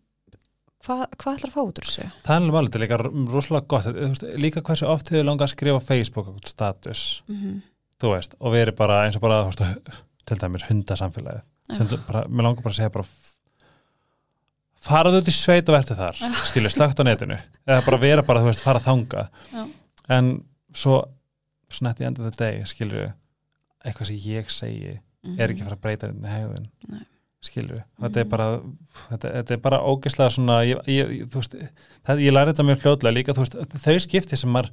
hvað, hvað ætlar að fá út úr þessu? Það er alveg málið, þetta er líka rosalega gott. Veist, líka hversu oft hefur langað að skrifa Facebook status, Mm þú veist og verið bara eins og bara, veist, til dæmis hundasamfélagið, sem þú bara, mér langar bara að segja bara faraðu út í sveit og verður þar Já. skilju, slögt á netinu eða bara vera bara, þú veist, fara þanga Já. en svo svona at the end of the day, skilju eitthvað sem ég segi er ekki að fara að breyta þetta hegðun Mhm. Nei. skilju, þetta er Mhm. bara þetta, þetta er bara ógeðslega svona ég, ég, veist, það, ég læri þetta mjög fljóðlega líka, þú veist, þau skipti sem maður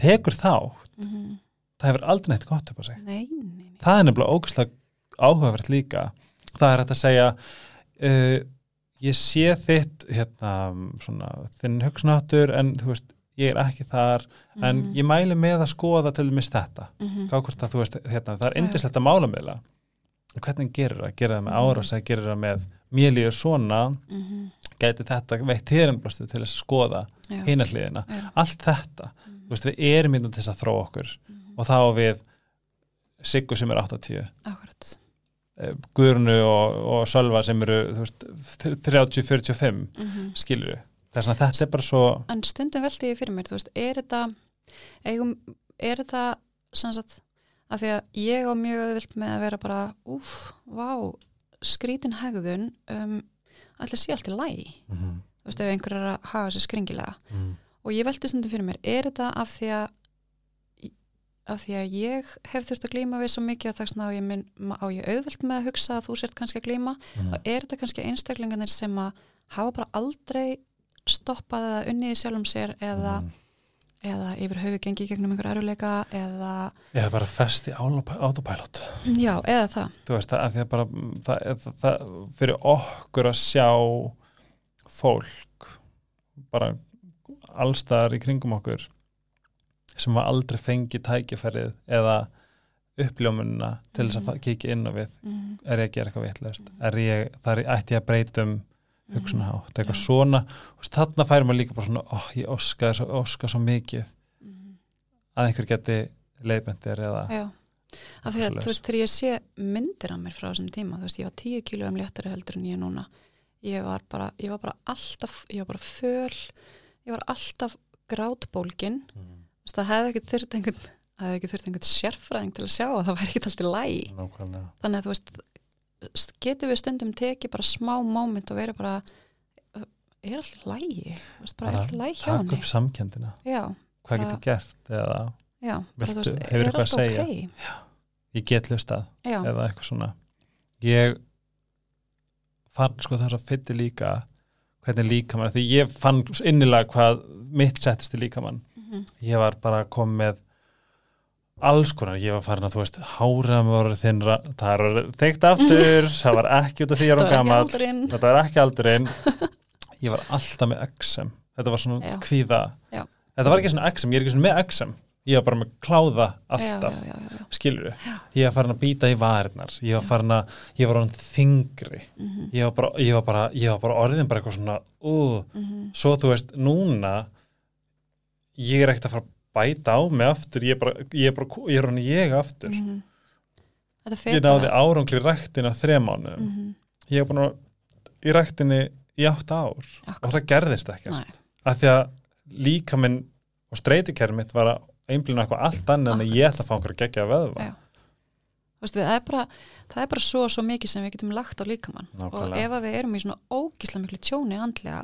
tekur þá Mhm. það hefur aldrei neitt gott upp á sig Nei, nei, nei það er nefnilega ógeðslega áhugavert líka það er hægt að segja uh, ég sé þitt hérna, svona, þinn hugsunáttur en þú veist, ég er ekki þar en Mhm. ég mæli með að skoða til dæmis þetta Mhm. gá hvort að þú veist, hérna, það er indislegt að mála meðla hvernig gerir það, gerir það með Mhm. árás eða gerir það með mér líður svona Mhm. gæti þetta veitt þérinblastu til þess að skoða Já. hina hliðina, Já. allt þetta þú veist, við erum hérna til þess að þróa okkur og þá við Siggu sem er 80 Akkurat Guðrunu og, og Sölva sem eru þú veist, 30-45 mhm. skilur þess að þetta er bara svo en stundum veldi ég fyrir mér, veist, er þetta eigum, er þetta sem sagt, að því að ég á mjög öðvilt með að vera bara úf, vá, skrítin hegðun um, allir sé allt í lægi mm -hmm. þú veist, ef einhver er að hafa sér skringilega mm. og ég veldi stundum fyrir mér, er þetta af því að af því að ég hef þurft að glíma við svo mikið að það á ég, minn, á ég auðvelt með að hugsa að þú sért kannski að glíma Mm. og er þetta kannski einstaklingarnir sem að hafa bara aldrei stoppað eða unnið í sjálfum sér eða, Mm. eða yfir höfu gengið gegnum einhver eruleika eða, hef bara fest í autopilot já, eða það þú veist að því að bara það, það, það, fyrir okkur að sjá fólk bara allstaðar í kringum okkur sem var aldrei fengið tækifærið eða uppljómunina til þess að mm. kikið inn á við mm, er ég að gera eitthvað er það er ætti ég að breyta um hugsunarhátt, eitthvað Já. svona? Þarna færi maður líka bara svona ó, ég óska svo, óska svo mikið. Mm, að einhver geti leiðbendir eða já. Af því að þú veist, þegar ég sé myndir af mér frá þessum tíma, þú veist, ég var tíu kíló um léttari heldur en ég núna. Ég var bara, ég var bara alltaf, ég var bara föl ég var alltaf grátbólgin. Mm. Það hefði ekki þurft einhvern einhvern sérfræðing til að sjá að það væri ekki alltaf læg nákvæmlega. Þannig að þú veist getum við stundum tekið bara smá moment og verið bara er alltaf lægi, bara er alltaf læg hjá henni? upp samkendina já, hvað getur gert? Eða já, Viltu- veist, hefur eitthvað að segja? ok? Ég get hlustað. Eða eitthvað svona. Ég fann sko þess að fytti líka hvernig líkamann, því ég fann innilega hvað mitt settist í líkamann mhm, ég var bara komið með alls konar, ég var farin að þú veist hárað með orðið þinnra það er þykkt aftur, [LAUGHS] það var ekki út af því ég er það um var aldurinn. Þetta var ekki aldurinn. [LAUGHS] Ég var alltaf með XM þetta var svona Já. kvíða. Já. þetta var ekki svona XM, ég er ekki svona með XM ég var bara með kláða alltaf skilur ég var farin að býta í varirnar. Ég var farin að, ég var orðin þingri Mhm, ég var bara, ég var bara, ég var bara orðin bara eitthvað svona, ú, mhm, svo þú veist núna ég er ekkert að fara að bæta á mig aftur ég er bara, ég er bara, ég er orðin ég aftur. Þetta fer ég náði árangli ræktin á þrejum mánuðum. Mhm, ég er búin að í ræktinni í átt ár. Og akkurat. það gerðist ekkert. Af því að líka minn og streytukerfi mitt var að einblina eitthvað allt annað en að ég ætla að fá okkur að gegja vöðva. Já. Þú veist, við, það, er bara, það er bara svo svo mikið sem við getum lagt á líkamann. Og Nákvæmlega. ef að við erum í svona ógísla miklu tjóni andlega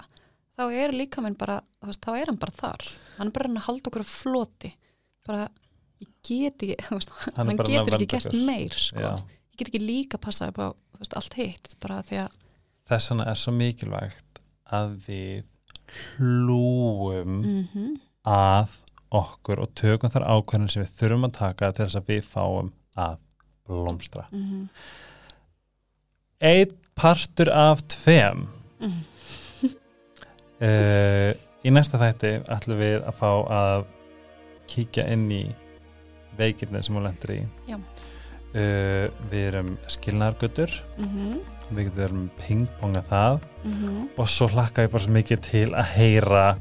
þá er líkamann bara, þú veist, þá er hann bara þar hann er bara hann að halda okkur á floti bara, ég get ekki þú veist, Hann hann, að getur ekki gert meir sko. Ég get ekki líka passað upp á þú veist, allt hitt, bara því að þess vegna er svo mikilvægt að við hlúum mm að okkur og tökum þar ákveðin sem við þurfum að taka til þess að við fáum að blómstra. mm Eitt partur af tveim. -hmm. Uh, í næsta þætti ætlum við að fá að kíkja inn í veikirnir sem hún lendur í. Uh, við erum skilnargötur, Mm við erum pingponga það. -hmm. og svo hlakka ég bara svo mikið til að heyra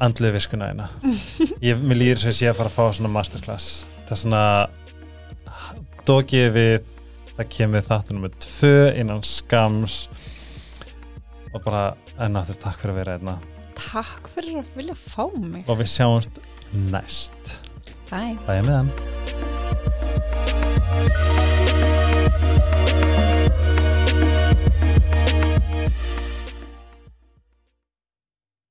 andlu viskuna eina [LAUGHS] ég, mér líður sem sé að fara að fá svona masterclass. Það er svona dókið við það kemur þáttunum með tvö innan skams og bara ennáttur takk fyrir að vera einna Takk fyrir að vilja fá mig. Og við sjáumst næst. Bye. Bæja með hann